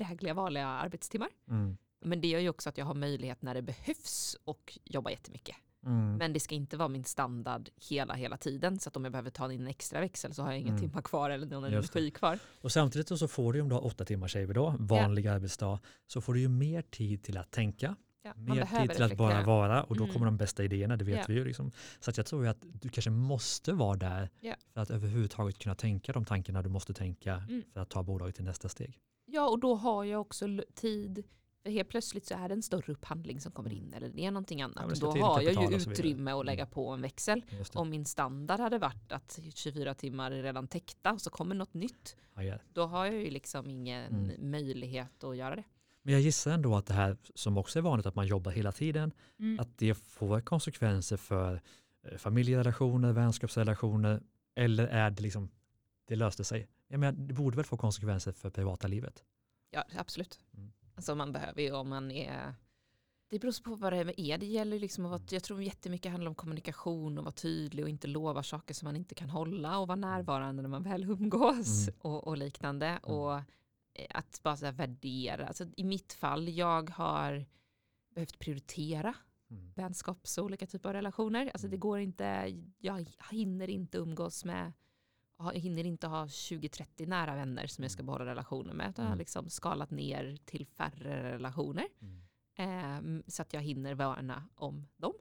drägliga vanliga arbetstimmar. Mm. Men det gör ju också att jag har möjlighet när det behövs och jobba jättemycket. Mm. Men det ska inte vara min standard hela, hela tiden. Så att om jag behöver ta in en extra växel så har jag inga Mm. timmar kvar eller någon energi kvar. Och samtidigt så får du om du har åtta timmar vi då, vanlig arbetsdag, så får du ju mer tid till att tänka, Ja, mer tid till att bara vara och då Mm. kommer de bästa idéerna, det vet Ja. vi ju. Liksom. Så att jag tror ju att du kanske måste vara där Ja. för att överhuvudtaget kunna tänka de tankarna du måste tänka Mm. för att ta bolaget till nästa steg. Ja, och då har jag också tid. För helt plötsligt så är det en större upphandling som kommer in eller det är någonting annat. Ja, då har jag ju utrymme att lägga Mm. på en växel. Om min standard hade varit att 24 timmar är redan täckta och så kommer något nytt. Ja, ja. Då har jag ju liksom ingen Mm. möjlighet att göra det. Men jag gissar ändå att det här som också är vanligt att man jobbar hela tiden, Mm. att det får konsekvenser för eh, familjerelationer, vänskapsrelationer eller är det liksom, det löste sig? Jag menar, det borde väl få konsekvenser för privata livet? Ja, absolut. Mm. Alltså man behöver ju om man är det beror på vad det är. Det gäller liksom att vara, jag tror jättemycket handlar om kommunikation och vara tydlig och inte lova saker som man inte kan hålla och vara närvarande när man väl umgås Mm. och, och liknande. Och eh, att bara så värdera. Alltså, I mitt fall, jag har behövt prioritera Mm. vänskaps och olika typer av relationer. Alltså det går inte, jag hinner inte umgås med, jag hinner inte ha 20-30 nära vänner som jag ska behålla relationer med. Utan jag har Mm. liksom skalat ner till färre relationer. Mm. Ehm, så att jag hinner värna om dem.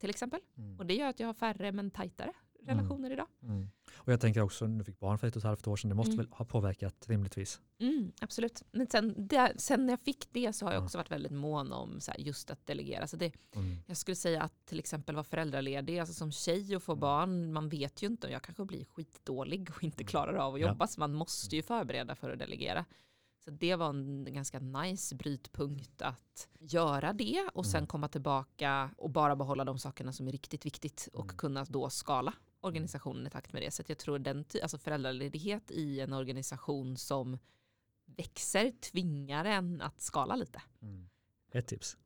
Till exempel. Mm. Och det gör att jag har färre men tajtare relationer idag. Mm. Och jag tänker också, du fick barn för ett och ett halvt år sedan, det måste Mm. väl ha påverkat rimligtvis? Mm, absolut. Men sen, det, sen när jag fick det så har jag Ja. också varit väldigt mån om här, just att delegera. Så det, Mm. Jag skulle säga att till exempel vara föräldraledig, alltså som tjej och få barn, man vet ju inte, jag kanske blir skitdålig och inte klarar av att Ja. jobba, så man måste ju förbereda för att delegera. Så det var en ganska nice brytpunkt att göra det och sen Mm. komma tillbaka och bara behålla de sakerna som är riktigt viktigt och Mm. kunna då skala organisationen i takt med det. Så att jag tror den alltså föräldraledighet i en organisation som växer tvingar en att skala lite. Mm. Ett tips.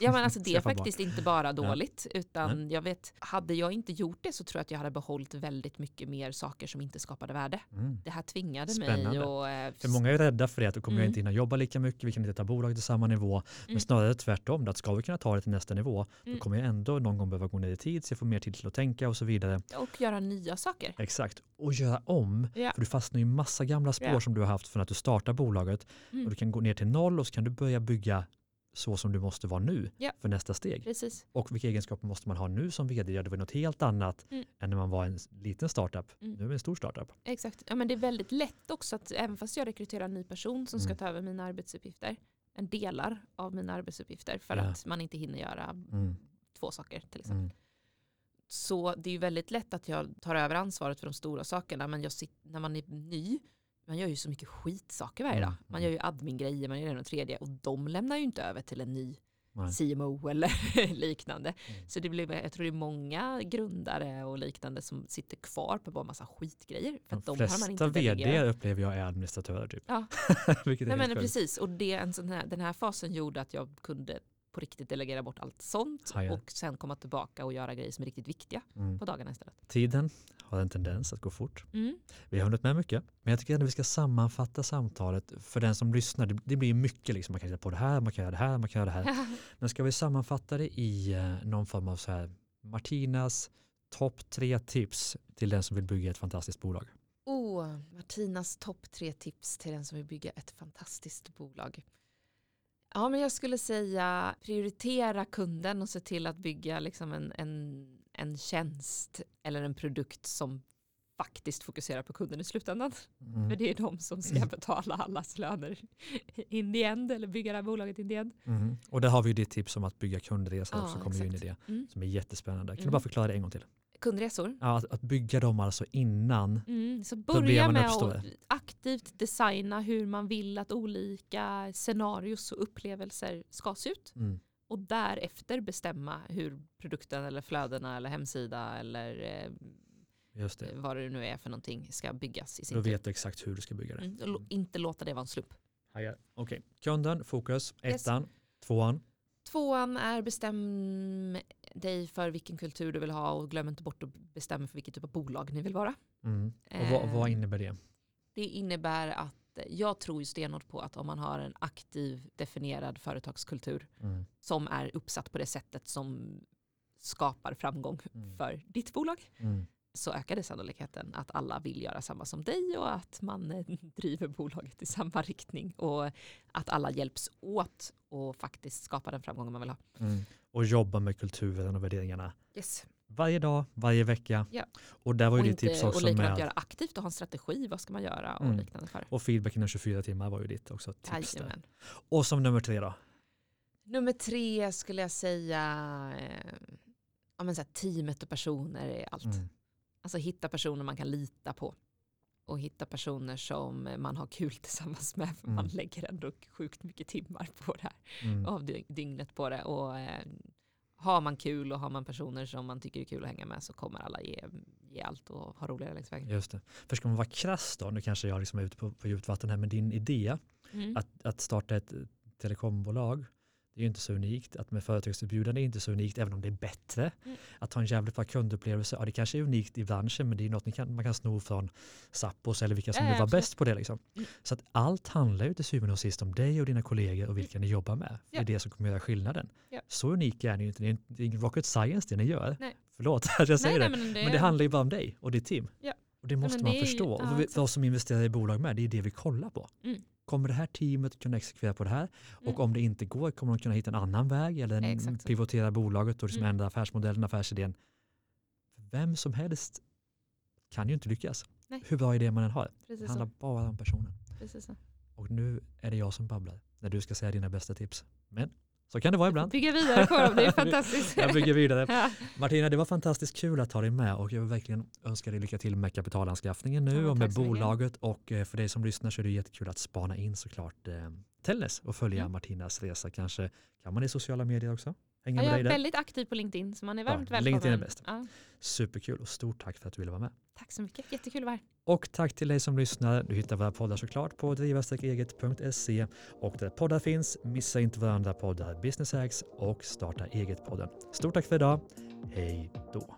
Ja men alltså det är faktiskt inte bara dåligt utan jag vet, hade jag inte gjort det så tror jag att jag hade behållit väldigt mycket mer saker som inte skapade värde. Mm. Det här tvingade mig Spännande. och eh, För många är rädda för det, att då kommer jag Mm. inte hinna jobba lika mycket, vi kan inte ta bolaget till samma nivå. Men Mm. snarare tvärtom, att ska vi kunna ta det till nästa nivå, Mm. då kommer jag ändå någon gång behöva gå ner i tid, så jag får mer tid till att tänka och så vidare. och göra nya saker. Exakt, och göra om. Ja. För du fastnar i massa gamla spår Ja. som du har haft från att du startar bolaget. Mm. Och du kan gå ner till noll och så kan du börja bygga så som du måste vara nu Ja. för nästa steg. Precis. Och vilka egenskaper måste man ha nu som vd? Ja, det var något helt annat Mm. än när man var en liten startup. Mm. Nu är vi en stor startup. Exakt. Ja, men det är väldigt lätt också att även fast jag rekryterar en ny person som ska Mm. ta över mina arbetsuppgifter, en delar av mina arbetsuppgifter för Ja. att man inte hinner göra Mm. två saker till exempel. Mm. Så det är ju väldigt lätt att jag tar över ansvaret för de stora sakerna men jag sit, när man är ny, man gör ju så mycket skitsaker varje Mm, dag. Man gör ju admin-grejer, man gör det och tredje och de lämnar ju inte över till en ny Nej. CMO eller liknande. Mm. Så det blir, jag tror det är många grundare och liknande som sitter kvar på bara massa skitgrejer. För De de har man flesta inte vd upplever jag är administratörer. Typ. Ja. Nej, men precis, och det, en sån här, den här fasen gjorde att jag kunde på riktigt delegera bort allt sånt Hajar. och sen komma tillbaka och göra grejer som är riktigt viktiga Mm. på dagarna istället. Tiden har en tendens att gå fort. Mm. Vi har hunnit med mycket, men jag tycker ändå vi ska sammanfatta samtalet för den som lyssnar. Det, det blir mycket, liksom, man kan hitta på det här, man kan göra det här, man kan göra det här. Men ska vi sammanfatta det i eh, någon form av så här, Martinas topp tre tips till den som vill bygga ett fantastiskt bolag? Oh, Martinas topp tre tips till den som vill bygga ett fantastiskt bolag. Ja, men jag skulle säga prioritera kunden och se till att bygga liksom en, en, en tjänst eller en produkt som faktiskt fokuserar på kunden i slutändan. Mm. För det är de som ska betala allas löner in the end eller bygga det här bolaget in the end. Mm. Och där har vi ju ditt tips om att bygga kundresor Ja, också, kommer in i det, Mm. som är jättespännande. Kan du Mm. bara förklara det en gång till? Kundresor. Ja, att, att bygga dem alltså innan. Mm, så börja med uppstår. att aktivt designa hur man vill att olika scenarios och upplevelser ska se ut. Mm. Och därefter bestämma hur produkten eller flödena eller hemsida eller eh, Just det. vad det nu är för någonting ska byggas i sin Då vet du exakt hur du ska bygga det. Mm, och lo- inte låta det vara en slump. Okej, kunden, fokus, Yes. ettan, tvåan. Tvåan är bestäm dig för vilken kultur du vill ha och glöm inte bort att bestämma för vilket typ av bolag ni vill vara. Mm. Och vad, vad Eh, innebär det? Det innebär att jag tror ju stenhårt på att om man har en aktiv definierad företagskultur Mm. som är uppsatt på det sättet som skapar framgång Mm. för ditt bolag Mm. så ökar det sannolikheten att alla vill göra samma som dig och att man driver bolaget i samma riktning och att alla hjälps åt och faktiskt skapa den framgången man vill ha. Mm. Och jobba med kulturen och värderingarna Yes. varje dag, varje vecka. Ja. Och där var ju Och, ditt tips inte, och också likadant med göra aktivt och ha en strategi, vad ska man göra och Mm. liknande för. och feedback inom 24 timmar var ju ditt också tips. Och som nummer tre då? Nummer tre skulle jag säga, eh, ja, men så här, teamet och personer är allt. Mm. Alltså hitta personer man kan lita på. Och hitta personer som man har kul tillsammans med. För Mm. man lägger ändå sjukt mycket timmar på det här. Mm. Av dy- dygnet på det. Och eh, har man kul och har man personer som man tycker är kul att hänga med så kommer alla ge, ge allt och ha roligare längs vägen. Just det. För ska man vara krass då, nu kanske jag liksom är ute på, på djupt vatten här, men din idé Mm. att, att starta ett telekombolag, det är ju inte så unikt. Att med företagserbjudande är inte så unikt, även om det är bättre. Mm. Att ha en jävligt bra kundupplevelse, ja det kanske är unikt i branschen, men det är något kan, man kan sno från Zappos eller vilka som Ja, nu ja, var absolut. bäst på det. Liksom. Mm. Så att allt handlar ju till syvende och sist om dig och dina kollegor och vilka ni jobbar med. För Det Ja. är det som kommer göra skillnaden. Ja. Så unik är ni ju inte, det är inte- det är ingen rocket science det ni gör. Nej. Förlåt att jag säger nej, det. nej, men det, Men det handlar ju bara om dig och ditt team. Ja. Och det måste men man det ju- förstå. ja, och vi, de som investerar i bolag med, det är det vi kollar på. Mm. Kommer det här teamet kunna exekvera på det här? Mm. Och om det inte går, kommer de kunna hitta en annan väg eller en pivotera bolaget och liksom Mm. ändra affärsmodellen, affärsidén? Vem som helst kan ju inte lyckas. Nej. Hur bra idé man än har. Det precis, handlar så, bara om personen. precis så. Och nu är det jag som babblar när du ska säga dina bästa tips. Men så kan det vara ibland. Bygga vidare på dem, det är fantastiskt. Jag bygger vidare. Ja. Martina, det var fantastiskt kul att ha dig med och jag vill verkligen önska dig lycka till med kapitalanskaffningen nu Ja, och med bolaget och eh, för dig som lyssnar så är det jättekul att spana in såklart eh, Tellnes och följa Mm. Martinas resa. Kanske kan man i sociala medier också? Hänga Ja, jag är där? väldigt aktiv på LinkedIn så man är Ja, varmt välkommen. LinkedIn är bäst. Ja, Superkul och stort tack för att du ville vara med. tack så mycket, jättekul att vara här. Och tack till dig som lyssnar. Du hittar våra poddar såklart på driva-eget.se och där poddar finns, missa inte våra andra poddar Business Hacks och Starta eget-podden. Stort tack för idag. Hej då!